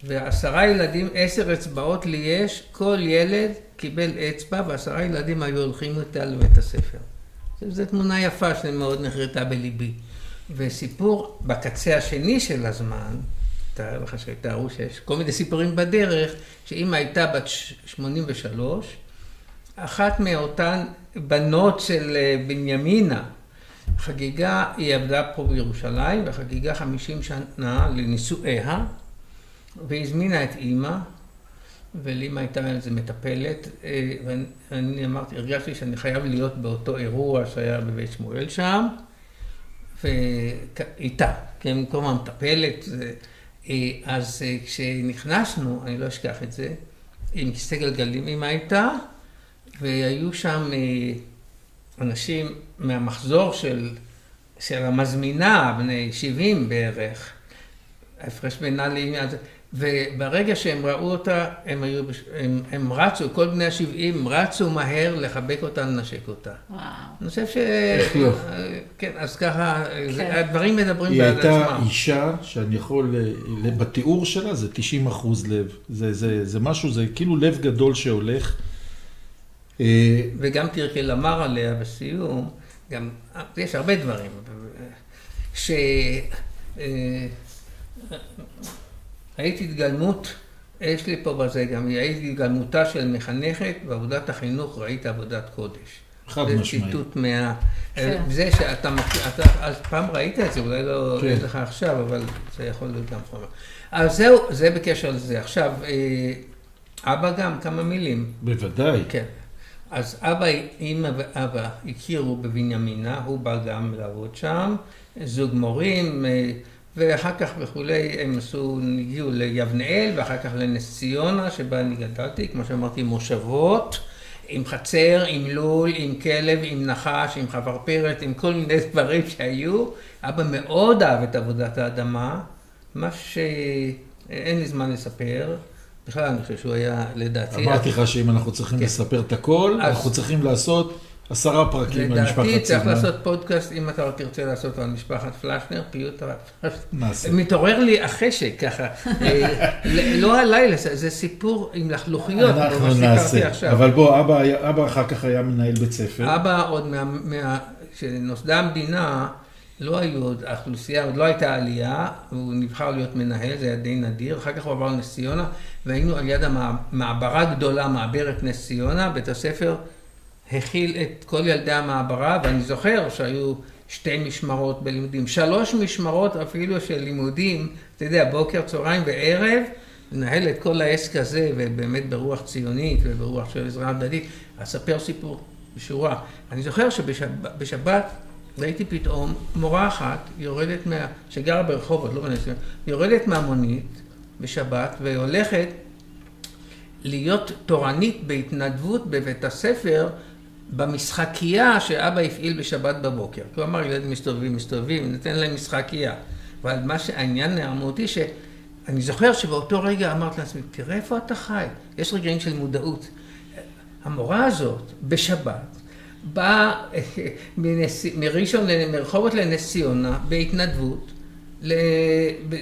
ועשרה ילדים, עשר אצבעות לי יש, כל ילד קיבל אצבע, ועשרה ילדים היו הולכים איתה לבית הספר. זו תמונה יפה שמאוד נחרטה בליבי. וסיפור בקצה השני של הזמן, תאר לך שתארו שיש כל מיני סיפורים בדרך, שאימא הייתה בת 83, אחת מאותן בנות של אה, בנימינה, חגיגה, היא עבדה פה בירושלים, וחגיגה 50 שנה לנישואיה, והזמינה את אימא, ולאימא הייתה איזה מטפלת, אה, ואני אמרתי, הרגשתי שאני חייב להיות באותו אירוע שהיה בבית שמואל שם. ואיתה, כן, במקום המטפלת. אה, אז כשנכנסנו, אני לא אשכח את זה, עם כיסא גלגלים עם הייתה, והיו שם אה, אנשים מהמחזור של, של המזמינה, בני 70 בערך, ההפרש בינה לאמא, וברגע שהם ראו אותה, הם, היו, הם, הם רצו, כל בני ה-70 רצו מהר לחבק אותה, לנשק אותה. וואו. אני חושב ש... איך לא? כן, אז ככה, כן. הדברים מדברים בעד עצמם. היא הייתה אישה שאני יכול, בתיאור שלה זה 90 אחוז לב. זה, זה, זה משהו, זה כאילו לב גדול שהולך. אה, וגם תרקל אמר עליה בסיום, גם, יש הרבה דברים, ש... אה, התגלמות, יש לי פה בזה גם, ראיתי התגלמותה של מחנכת, בעבודת החינוך ראית עבודת קודש. חד זה משמעית. ציטוט מה... כן. זה שאתה מכיר, אתה אז פעם ראית את זה, אולי לא כן. יש לך עכשיו, אבל זה יכול להיות גם חומר. אז זהו, זה בקשר לזה. עכשיו, אה, אבא גם, כמה מילים. בוודאי. כן. אז אבא, אימא ואבא הכירו בבנימינה, הוא בא גם לעבוד שם, זוג מורים, אה, ואחר כך וכולי, הם עשו, הגיעו ליבנאל, ואחר כך לנס ציונה, שבה אני גדלתי, כמו שאמרתי, מושבות, עם חצר, עם לול, עם כלב, עם נחש, עם חפרפרת, עם כל מיני דברים שהיו. אבא מאוד אהב את עבודת האדמה, מה שאין לי זמן לספר. בכלל, אני חושב שהוא היה, לדעתי... אמרתי לך שאם אנחנו צריכים כן. לספר את הכל, אז- אנחנו צריכים לעשות עשרה פרקים על משפחת לדעתי צריך. לעשות פודקאסט, אם אתה תרצה לעשות על משפחת פלשנר, פיוט. נעשה. מתעורר לי החשק ככה, אה, לא הלילה, זה סיפור עם לחלוכיות, אנחנו נעשה. אבל בוא, אבא אבא אחר כך היה מנהל בית ספר. אבא עוד מה... מה- כשנוסדה המדינה, לא היו עוד, האוכלוסייה עוד לא הייתה עלייה, הוא נבחר להיות מנהל, זה היה די נדיר, אחר כך הוא עבר לנס ציונה, והיינו על יד המעברה גדולה, מעברת נס ציונה, בית הספר הכיל את כל ילדי המעברה, ואני זוכר שהיו שתי משמרות בלימודים, שלוש משמרות אפילו של לימודים, אתה יודע, בוקר, צהריים וערב, לנהל את כל העסק הזה, ובאמת ברוח ציונית וברוח של עזרה הדדית, אספר סיפור בשורה. אני זוכר שבשבת ראיתי פתאום מורה אחת יורדת מה... שגרה ברחובות, לא בנס ציונה, יורדת מהמונית בשבת והולכת להיות תורנית בהתנדבות בבית הספר במשחקייה שאבא הפעיל בשבת בבוקר. הוא אמר, ילדים מסתובבים, מסתובבים, ניתן להם משחקייה. אבל מה שהעניין האמנותי, שאני זוכר שבאותו רגע אמרתי לעצמי, תראה איפה אתה חי. יש רגעים של מודעות. המורה הזאת, בשבת, באה מנס... מראשון, מרחובות לנס ציונה, בהתנדבות. ל...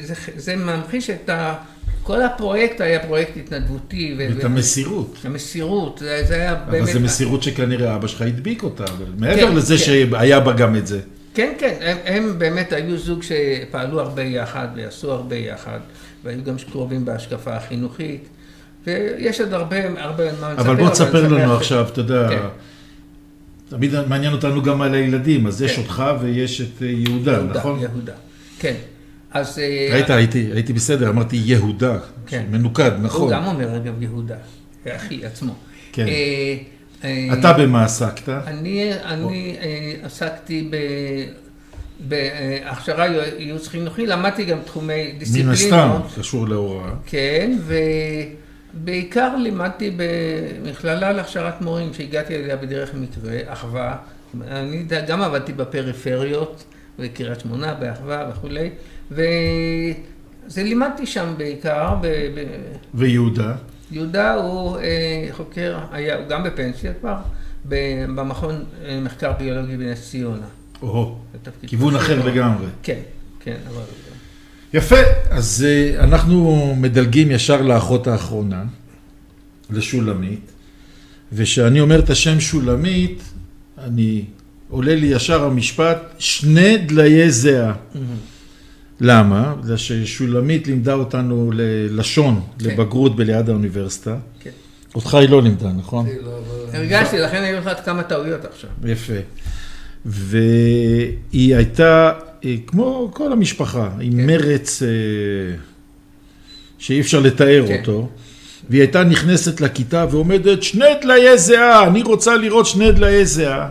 זה, זה ממחיש את ה... כל הפרויקט היה פרויקט התנדבותי. ו... את המסירות. המסירות, זה, זה היה באמת... אבל זו מסירות שכנראה אבא שלך הדביק אותה, אבל מעבר כן, לזה כן. שהיה בה גם את זה. כן, כן, הם, הם באמת היו זוג שפעלו הרבה יחד ועשו הרבה יחד, והיו גם קרובים בהשקפה החינוכית, ויש עוד הרבה, הרבה מה לספר. אבל בוא תספר לנו עכשיו, אתה יודע, כן. תמיד מעניין אותנו גם על הילדים, אז יש כן. אותך ויש את אה, יהודה, נכון? יהודה, כן. אז... אה, ראית, הייתי בסדר, אמרתי יהודה, כן. מנוקד, הוא נכון. גם אומר, אגב, יהודה, אחי עצמו. כן. אה, אתה במה עסקת? אני, אני עסקתי ב... בהכשרה ייעוץ חינוכי, למדתי גם תחומי מן דיסציפלינות. הסתם, קשור להוראה. כן, ובעיקר לימדתי במכללה להכשרת מורים, שהגעתי אליה בדרך מקרה, אחווה. אני גם עבדתי בפריפריות, בקריית שמונה, באחווה וכולי, וזה לימדתי שם בעיקר. ב... ב... ויהודה? יהודה הוא אה, חוקר, היה, הוא גם בפנסיה כבר, ב- במכון אה, מחקר ביולוגי בנס ציונה. או, כיוון אחר. לגמרי. כן, כן, אבל... יפה, אז אה, אנחנו מדלגים ישר לאחות האחרונה, לשולמית, וכשאני אומר את השם שולמית, אני, עולה לי ישר המשפט, שני דליי זהה. למה? בגלל ששולמית לימדה אותנו ללשון, כן. לבגרות בליד האוניברסיטה. כן. אותך היא לא לימדה, נכון? הרגשתי, לכן היו לך עוד כמה טעויות עכשיו. יפה. והיא הייתה, כמו כל המשפחה, עם כן. מרץ אה, שאי אפשר לתאר כן. אותו, והיא הייתה נכנסת לכיתה ועומדת, שני דליי זהה, אני רוצה לראות שני דליי זהה.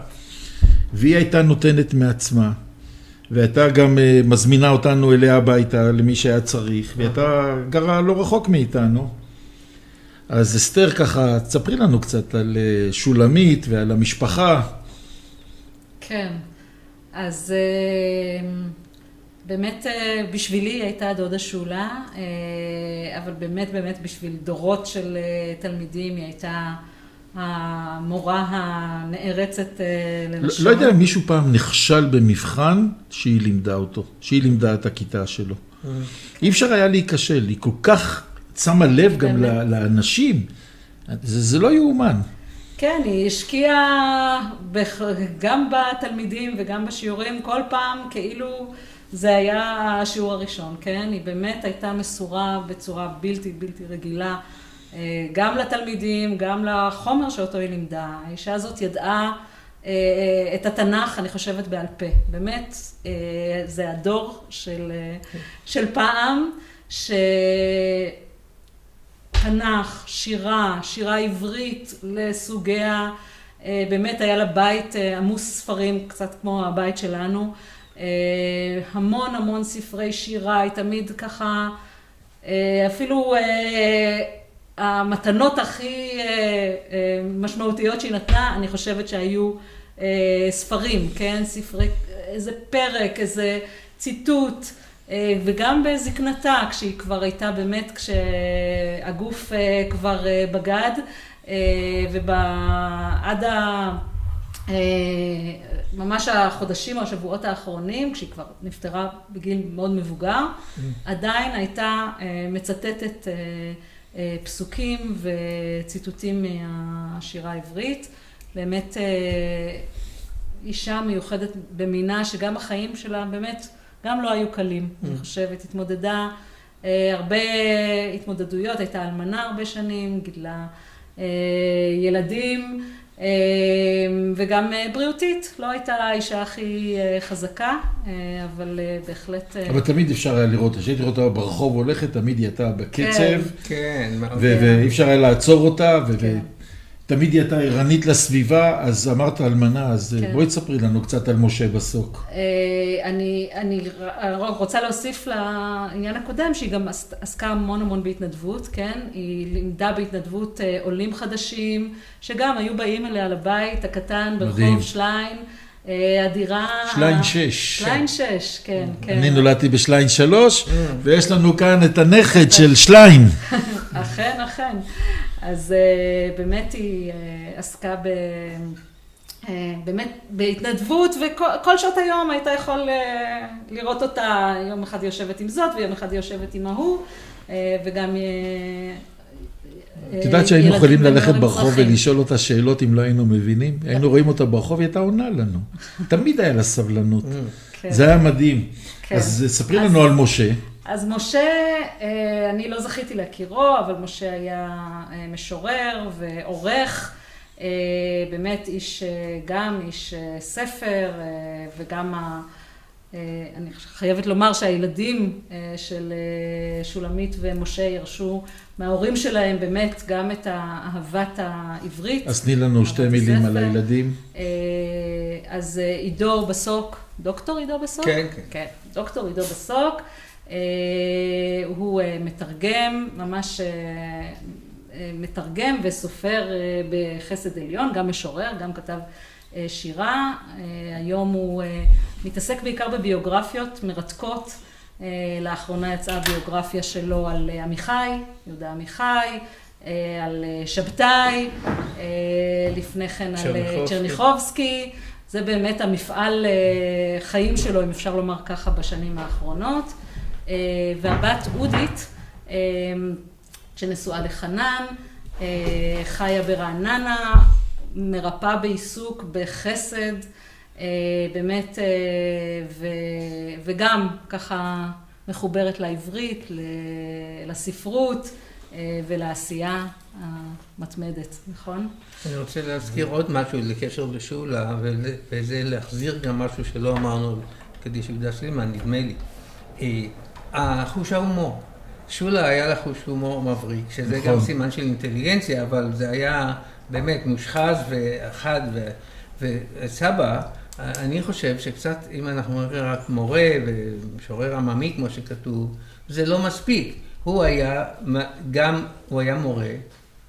והיא הייתה נותנת מעצמה, והייתה גם אה, מזמינה אותנו אליה הביתה, למי שהיה צריך, והיא הייתה גרה לא רחוק מאיתנו. אז אסתר ככה, תספרי לנו קצת על אה, שולמית ועל המשפחה. כן, אז אה, באמת אה, בשבילי היא הייתה דודה שולה, אה, אבל באמת באמת בשביל דורות של אה, תלמידים היא הייתה המורה הנערצת אה, לא, ללשון. לא יודע אם מישהו פעם נכשל במבחן שהיא לימדה אותו, שהיא לימדה את הכיתה שלו. אי אפשר היה להיכשל, היא כל כך שמה לב גם לאנשים, זה, זה לא יאומן. כן, היא השקיעה בח- גם בתלמידים וגם בשיעורים, כל פעם כאילו זה היה השיעור הראשון, כן? היא באמת הייתה מסורה בצורה בלתי בלתי רגילה, אה, גם לתלמידים, גם לחומר שאותו היא לימדה. האישה הזאת ידעה אה, אה, את התנ"ך, אני חושבת, בעל פה. באמת, זה הדור של, של פעם, ש... תנ"ך, שירה, שירה עברית לסוגיה, אה, באמת היה לה בית אה, עמוס ספרים, קצת כמו הבית שלנו, אה, המון המון ספרי שירה, היא תמיד ככה, אפילו המתנות הכי משמעותיות שהיא נתנה, אני חושבת שהיו ספרים, כן? ספרי, איזה פרק, איזה ציטוט. אה, וגם בזקנתה, כשהיא כבר הייתה באמת, כשהגוף אה, כבר אה, בגד, ועד ה... ממש החודשים או השבועות האחרונים, כשהיא כבר נפטרה בגיל מאוד מבוגר, עדיין הייתה מצטטת פסוקים וציטוטים מהשירה העברית. באמת אישה מיוחדת במינה, שגם החיים שלה באמת גם לא היו קלים, אני חושבת, התמודדה אה, הרבה התמודדויות, הייתה אלמנה הרבה שנים, גידלה אה, ילדים, אה, וגם אה, בריאותית, לא הייתה האישה הכי אה, חזקה, אה, אבל אה, בהחלט... אה, אבל תמיד אפשר היה לראות, כשהייתי רואה אותה ברחוב הולכת, תמיד היא הייתה בקצב, כן. ו- ואי אפשר היה לעצור אותה, ו- ותמיד היא הייתה ערנית לסביבה, אז אמרת אלמנה, אז כן. בואי תספרי לנו קצת על משה בסוק. אה, אני, אני רוצה להוסיף לעניין הקודם, שהיא גם עס- עסקה המון המון בהתנדבות, כן? היא לימדה בהתנדבות אה, עולים חדשים, שגם היו באים אליה לבית הקטן מדהים. ברחוב שליין. אה, הדירה... שליין שש. שליין שש, כן, כן. אני נולדתי בשליין שלוש, ויש לנו כאן את הנכד של שליין. אכן, אכן. אז אה, באמת היא אה, עסקה ב... אה, באמת בהתנדבות, וכל שעות היום היית יכול לראות אותה, יום אחד יושבת עם זאת, ויום אחד יושבת עם ההוא, וגם... את יודעת שהיינו יכולים ללכת ברחוב. ולשאול אותה שאלות אם לא היינו מבינים? היינו רואים אותה ברחוב, היא הייתה עונה לנו. תמיד היה לה סבלנות. כן. זה היה מדהים. כן. אז ספרי לנו על משה. אז משה, אה, אני לא זכיתי להכירו, אבל משה היה אה, משורר ועורך, אה, באמת איש, גם איש ספר, וגם, ה, אני חייבת לומר שהילדים של שולמית ומשה ירשו מההורים שלהם באמת גם את אהבת העברית. אז תני לנו שתי מילים על. הילדים. אז עידו בסוק, דוקטור עידו בסוק? כן, כן. כן, דוקטור עידו בסוק. אה, הוא אה, מתרגם, ממש אה, מתרגם וסופר בחסד עליון, גם משורר, גם כתב שירה. היום הוא מתעסק בעיקר בביוגרפיות מרתקות. לאחרונה יצאה ביוגרפיה שלו על עמיחי, יהודה עמיחי, על שבתאי, לפני כן על צ'רניחובסקי. זה באמת המפעל חיים שלו, אם אפשר לומר ככה, בשנים האחרונות. אה, והבת אודית, אה, שנשואה לחנן, אה, חיה ברעננה, מרפאה בעיסוק, בחסד, באמת, וגם ככה מחוברת לעברית, לספרות ולעשייה המתמדת, נכון? אני רוצה להזכיר עוד משהו לקשר לשולה, ול- וזה להחזיר גם משהו שלא אמרנו כדי שיהודה סלימן, נדמה לי. החוש ההומור. שולה היה לה חוש הומור מבריק, שזה נכון. גם סימן של אינטליגנציה, אבל זה היה באמת מושחז וחד, ו- וסבא, אני חושב שקצת, אם אנחנו אומרים רק מורה ומשורר עממי, כמו שכתוב, זה לא מספיק. הוא היה גם, הוא היה מורה,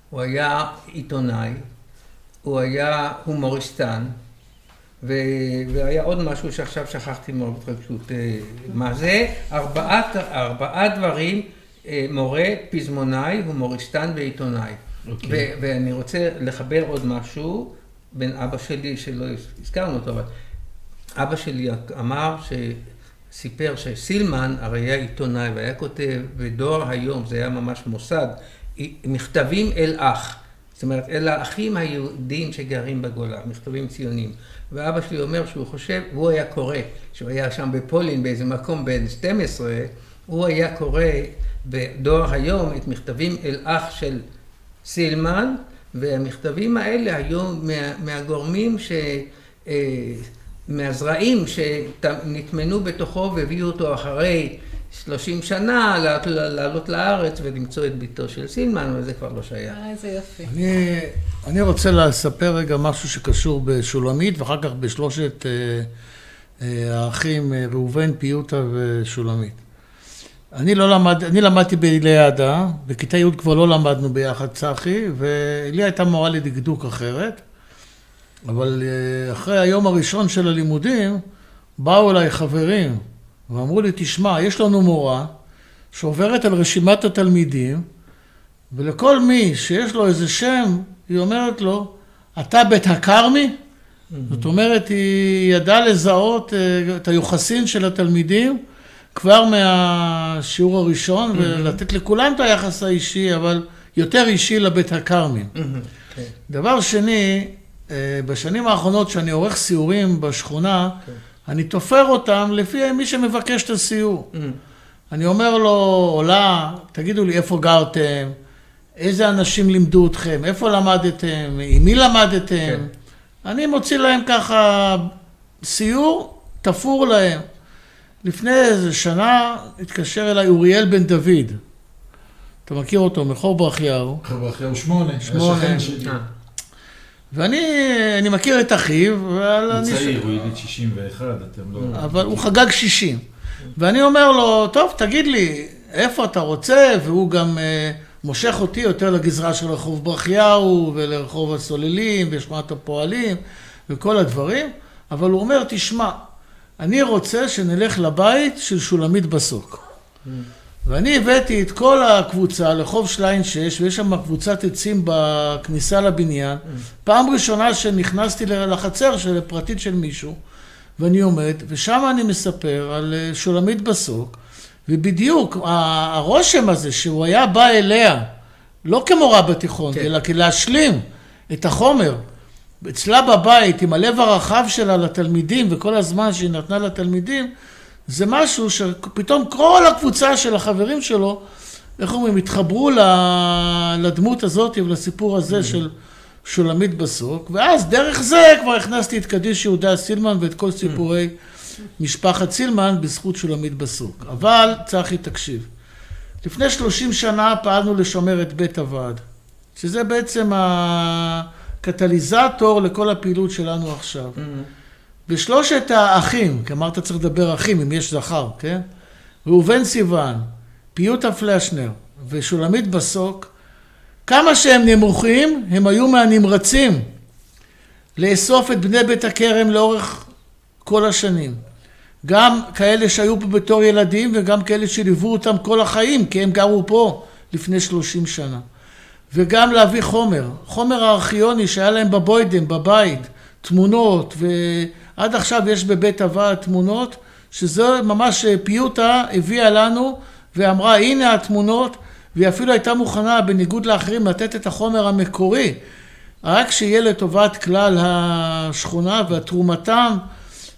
הוא היה עיתונאי, הוא היה הומוריסטן. והיה עוד משהו שעכשיו שכחתי מאוד בהתרגשות. אה, מה זה? ארבעה, ארבעה דברים, אה, מורה, פזמונאי, הומוריסטן ועיתונאי. אוקיי. ו- ואני רוצה לחבר עוד משהו בין אבא שלי, שלא הזכרנו אותו, אבל אבא שלי אמר שסיפר שסילמן הרי היה עיתונאי והיה כותב בדואר היום, זה היה ממש מוסד, מכתבים אל אח. זאת אומרת, אלה האחים היהודים שגרים בגולה, מכתבים ציוניים. ואבא שלי אומר שהוא חושב, והוא היה קורא, שהוא היה שם בפולין באיזה מקום בין 12, הוא היה קורא בדואר היום את מכתבים אל אח של סילמן, והמכתבים האלה היו מה, מהגורמים ש... אה, מהזרעים שנטמנו בתוכו והביאו אותו אחרי 30 שנה לעלות לארץ ולמצוא את ביתו של סילמן, וזה כבר לא שייך. אה, איזה יופי. אני, רוצה לספר רגע משהו שקשור בשולמית, ואחר כך בשלושת אה, אה, האחים ראובן, פיוטה ושולמית. אני לא למד, אני למדתי בליעדה, בכיתה י' כבר לא למדנו ביחד צחי, ולי הייתה מורה לדקדוק אחרת, אבל אחרי היום הראשון של הלימודים, באו אליי חברים ואמרו לי, תשמע, יש לנו מורה שעוברת על רשימת התלמידים, ולכל מי שיש לו איזה שם, היא אומרת לו, אתה בית הכרמי? זאת אומרת, היא ידעה לזהות אה, את היוחסין של התלמידים כבר מהשיעור הראשון, ולתת לכולם את היחס האישי, אבל יותר אישי לבית הכרמי. כן. דבר שני, אה, בשנים האחרונות, שאני עורך סיורים בשכונה, כן. אני תופר אותם לפי מי שמבקש את הסיור. אני אומר לו, עולה, תגידו לי איפה גרתם, איזה אנשים לימדו אתכם, איפה למדתם, עם מי למדתם. כן. אני מוציא להם ככה סיור, תפור להם. לפני איזה שנה התקשר אליי אוריאל בן דוד. אתה מכיר אותו, מחור ברכיהו. מחור ברכיהו שמונה. שמונה. ואני מכיר את אחיו, אבל אני... הוא צעיר, הוא יליד 61, אתם לא... אבל הוא חגג 60. ואני אומר לו, טוב, תגיד לי, איפה אתה רוצה? והוא גם אה, מושך אותי יותר לגזרה של רחוב ברכיהו, ולרחוב הסוללים, ושמעת הפועלים, וכל הדברים. אבל הוא אומר, תשמע, אני רוצה שנלך לבית של שולמית בסוק. ואני הבאתי את כל הקבוצה לחוב שליין 6, ויש שם קבוצת עצים בכניסה לבניין. פעם ראשונה שנכנסתי לחצר של פרטית של מישהו, ואני עומד, ושם אני מספר על אה, שולמית בסוק, ובדיוק הרושם הזה שהוא היה בא אליה, לא כמורה בתיכון, כן. אלא כלהשלים את החומר. אצלה בבית, עם הלב הרחב שלה לתלמידים, וכל הזמן שהיא נתנה לתלמידים, זה משהו שפתאום כל הקבוצה של החברים שלו, איך אומרים, התחברו לדמות הזאת ולסיפור הזה mm-hmm. של שולמית בסוק, ואז דרך זה כבר הכנסתי את קדיש יהודה סילמן ואת כל סיפורי mm-hmm. משפחת סילמן בזכות שולמית בסוק. אבל, צחי, תקשיב. לפני שלושים שנה פעלנו לשמר את בית הוועד, שזה בעצם הקטליזטור לכל הפעילות שלנו עכשיו. Mm-hmm. ושלושת האחים, כי אמרת צריך לדבר אחים, אם יש זכר, כן? ראובן סיוון, פיוטה פלשנר ושולמית בסוק, כמה שהם נמוכים, הם היו מהנמרצים לאסוף את בני בית הכרם לאורך כל השנים. גם כאלה שהיו פה בתור ילדים וגם כאלה שליוו אותם כל החיים, כי הם גרו פה לפני שלושים שנה. וגם להביא חומר, חומר הארכיוני שהיה להם בבוידם, בבית, תמונות ו... עד עכשיו יש בבית הוועד תמונות, שזה ממש אה, פיוטה הביאה לנו ואמרה הנה התמונות, והיא אפילו הייתה מוכנה בניגוד לאחרים לתת את החומר המקורי, רק שיהיה לטובת כלל השכונה ותרומתם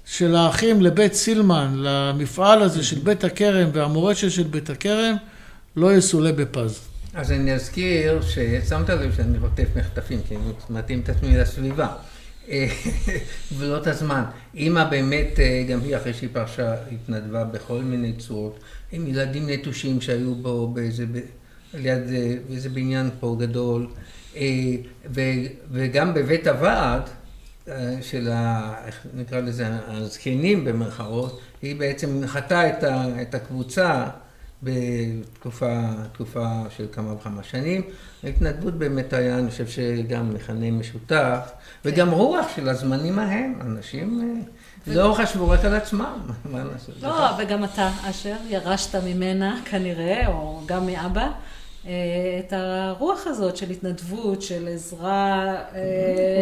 של האחים לבית סילמן, למפעל הזה של בית הכרם והמורשת של בית הכרם, לא יסולא בפז. אז אני אזכיר ששמת לב שאני חוטף מחטפים, כי אני מתאים את עצמי לסביבה. גבולות הזמן. אימא באמת, אה, גם היא אחרי שהיא פרשה, התנדבה בכל מיני צורות, עם ילדים נטושים שהיו בו באיזה, ליד איזה בניין פה גדול, אה, וגם בבית הוועד אה, של ה... איך נקרא לזה, הזקנים במרכאות, היא בעצם נחתה את, את הקבוצה בתקופה של כמה וכמה שנים. ההתנדבות באמת היה, אני חושב שגם מכנה משותף, וגם כן. רוח של הזמנים ההם, אנשים אה, לא חשבו רק על עצמם, מה לעשות. לא, וגם אתה, אשר, ירשת ממנה כנראה, או גם מאבא. אה, את הרוח הזאת של התנדבות, של עזרה אה,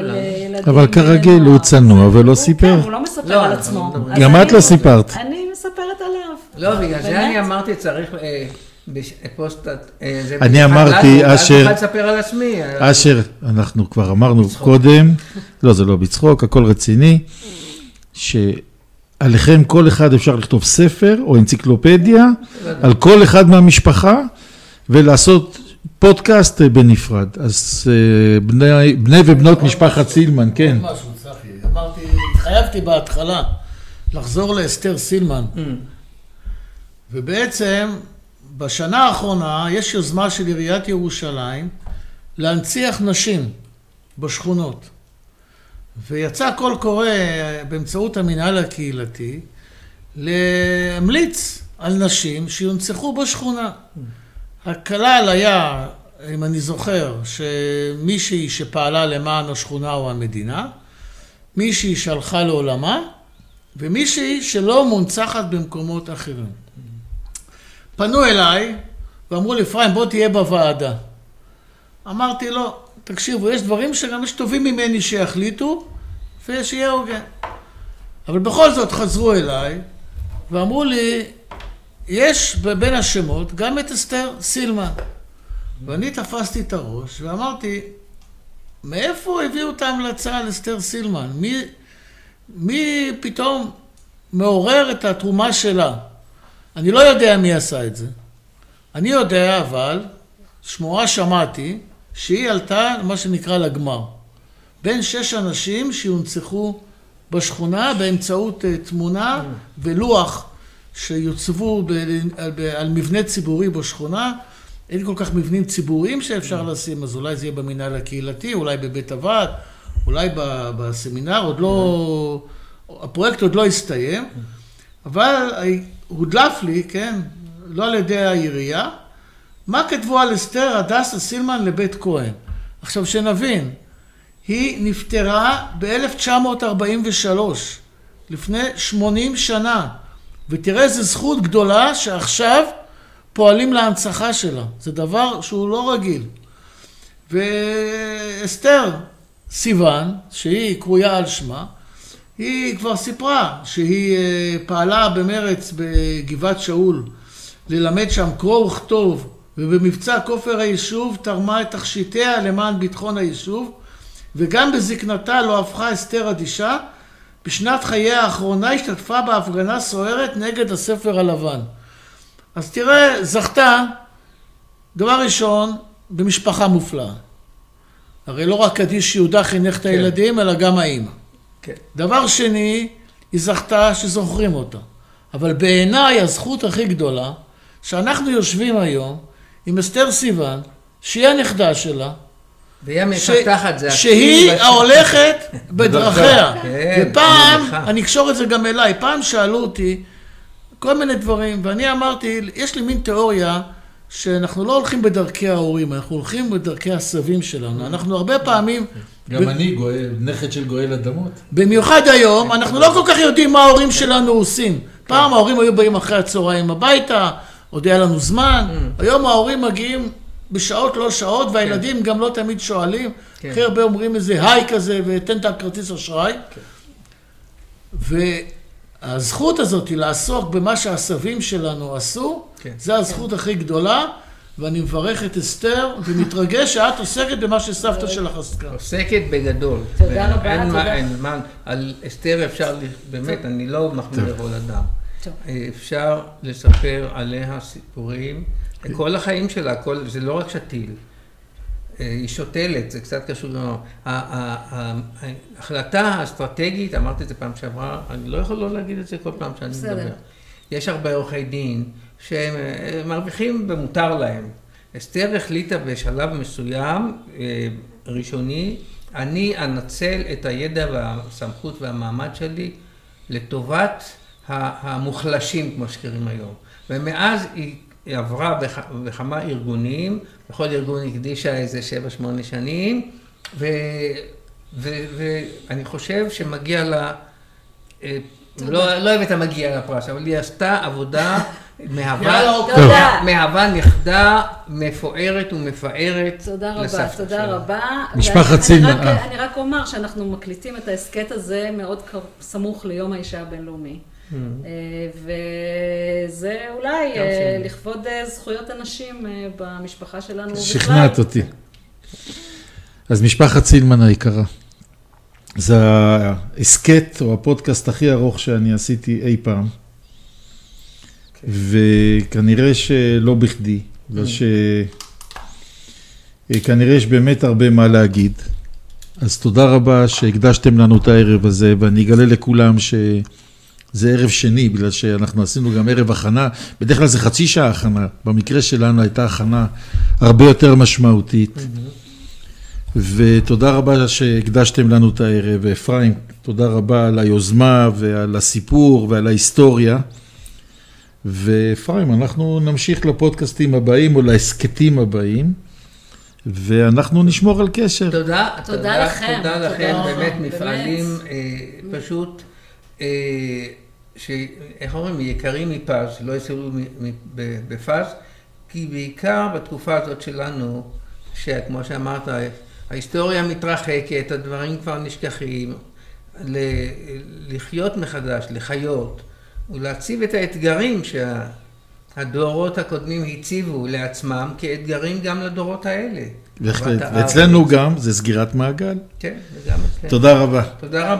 לילדים. אבל כרגיל הוא צנוע ולא סיפר. כן, הוא לא מספר לא, על עצמו. גם את לא סיפרת. אני מספרת עליו. לא, בגלל זה אני אמרתי צריך... פוסט... אה, זה אני אמרתי, אשר- נוכל לספר על עצמי. אשר, אנחנו כבר אמרנו בצחוק. קודם, לא, זה לא בצחוק, הכל רציני, שעליכם כל אחד אפשר לכתוב ספר או אנציקלופדיה על כל אחד מהמשפחה ולעשות פודקאסט אה, בנפרד. אז אה, בני, בני ובנות משפחת סילמן, כן. עוד משהו, צחי. אמרתי, התחייבתי בהתחלה לחזור לאסתר סילמן. ובעצם, בשנה האחרונה יש יוזמה של עיריית ירושלים להנציח נשים בשכונות. ויצא קול קורא באמצעות המינהל הקהילתי להמליץ על נשים שיונצחו בשכונה. הכלל היה, אם אני זוכר, שמישהי שפעלה למען השכונה או המדינה, מישהי שהלכה לעולמה, ומישהי שלא מונצחת במקומות אחרים. פנו אליי ואמרו לי, אפרים, בוא תהיה בוועדה. אמרתי לו, תקשיבו, יש דברים שגם יש טובים ממני שיחליטו, ושיהיה הוגן. אבל בכל זאת חזרו אליי ואמרו לי, יש בין השמות גם את אסתר סילמן. ואני תפסתי את הראש ואמרתי, מאיפה הביאו את ההמלצה על אסתר סילמן? מי, מי פתאום מעורר את התרומה שלה? אני לא יודע מי עשה את זה. אני יודע אבל, שמועה שמעתי, שהיא עלתה מה שנקרא לגמר. בין שש אנשים שיונצחו בשכונה באמצעות אה, תמונה ולוח שיוצבו ב- על, ב- על מבנה ציבורי בשכונה. אין כל כך מבנים ציבוריים שאפשר לשים, אז אולי זה יהיה במינהל הקהילתי, אולי בבית הוועד, אולי בסמינר, עוד לא... הפרויקט עוד לא הסתיים, אבל הודלף לי, כן, לא על ידי העירייה, מה כתבו על אסתר הדסה סילמן לבית כהן. עכשיו שנבין, היא נפטרה ב-1943, לפני 80 שנה, ותראה איזה זכות גדולה שעכשיו פועלים להנצחה שלה. זה דבר שהוא לא רגיל. ואסתר סיוון, שהיא קרויה על שמה, היא כבר סיפרה שהיא אה, פעלה במרץ בגבעת שאול ללמד שם קרוא וכתוב, ובמבצע כופר היישוב תרמה את תכשיטיה למען ביטחון היישוב, וגם בזקנתה לא הפכה אסתר אדישה. בשנת חייה האחרונה השתתפה בהפגנה סוערת נגד הספר הלבן. אז תראה, זכתה, דבר ראשון, במשפחה מופלאה. הרי לא רק קדיש יהודה חינך את הילדים, אלא גם האימא. כן. דבר שני, היא זכתה שזוכרים אותה. אבל בעיניי הזכות הכי גדולה, שאנחנו יושבים היום עם אסתר סיוון, שהיא הנכדה שלה, ש- המפתחת, זה שהיא ההולכת בדרכיה. כן, ופעם, מניחה. אני אקשור את זה גם אליי, פעם שאלו אותי כל מיני דברים, ואני אמרתי, יש לי מין תיאוריה שאנחנו לא הולכים בדרכי ההורים, אנחנו הולכים בדרכי הסבים שלנו. אנחנו הרבה פעמים, גם אני גואל, נכד של גואל אדמות. במיוחד היום, אנחנו לא כל כך יודעים מה ההורים שלנו עושים. פעם ההורים היו באים אחרי הצהריים הביתה, עוד היה לנו זמן, היום ההורים מגיעים בשעות לא שעות, והילדים גם לא תמיד שואלים. כן. הכי הרבה אומרים איזה היי כזה, ותן את הכרטיס אשראי. והזכות הזאת היא לעסוק במה שהסבים שלנו עשו, כן. זה הזכות הכי גדולה, ואני מברך את אסתר, ומתרגש שאת עוסקת במה שסבתא שלך עסקה. עוסקת בגדול. תודה רבה, אין מה- תודה. אין מה, על אסתר אפשר, באמת, אני לא מחמיא לכל אדם. אה, אפשר לספר עליה סיפורים, כל החיים שלה, כל, זה לא רק שתיל. אה, היא שותלת, זה קצת קשור ה- ההחלטה האסטרטגית, אמרתי את זה פעם שעברה, אני לא יכול לא להגיד את זה כל פעם שאני בסדר. מדבר. יש הרבה עורכי דין שהם אה, מרוויחים ומותר להם. אסתר החליטה בשלב מסוים, אה, ראשוני, אני אנצל את הידע והסמכות והמעמד שלי לטובת המוחלשים, כמו שקוראים היום. ומאז היא היא עברה בכ- בכמה ארגונים, בכל ארגון הקדישה איזה שבע, שמונה שנים, ו- ו- ואני חושב שמגיע לה, אה, לא לא אוהב את המגיע לפרס, אבל היא עשתה עבודה מהווה, אוקיי. נכדה מפוארת ומפארת תודה רבה, תודה. רבה. משפחת סילמן, אני רק- אה. אני רק אומר שאנחנו מקליטים את ההסכת הזה מאוד סמוך ליום האישה הבינלאומי. Mm. אה, וזה אולי אה. לכבוד אה, זכויות הנשים במשפחה שלנו בכלל. שכנעת אותי. אז משפחת סילמן היקרה. זה ההסכת או הפודקאסט הכי ארוך שאני עשיתי אי פעם. וכנראה שלא בכדי, בגלל שכנראה יש באמת הרבה מה להגיד. אז תודה רבה שהקדשתם לנו את הערב הזה, ואני אגלה לכולם שזה ערב שני, בגלל שאנחנו עשינו גם ערב הכנה, בדרך כלל זה חצי שעה הכנה, במקרה שלנו הייתה הכנה הרבה יותר משמעותית. ותודה רבה שהקדשתם לנו את הערב, ואפרים, תודה רבה על היוזמה ועל הסיפור ועל ההיסטוריה. ואפרים, אנחנו נמשיך לפודקאסטים הבאים או להסכתים הבאים, ואנחנו נשמור על קשר. תודה, תודה לכם, תודה תודה לכם, באמת באמת. מפעלים אה, פשוט, אה, ש- איך אומרים, יקרים מפז, לא יסבלו בפז, כי בעיקר בתקופה הזאת שלנו, שכמו שאמרת, ההיסטוריה מתרחקת, הדברים כבר נשכחים, לחיות מחדש, לחיות, ולהציב את האתגרים שהדורות הקודמים הציבו לעצמם כאתגרים גם לדורות האלה. בהחלט. ואצלנו גם זה סגירת מעגל. כן, וגם אצלנו. תודה רבה. תודה רבה.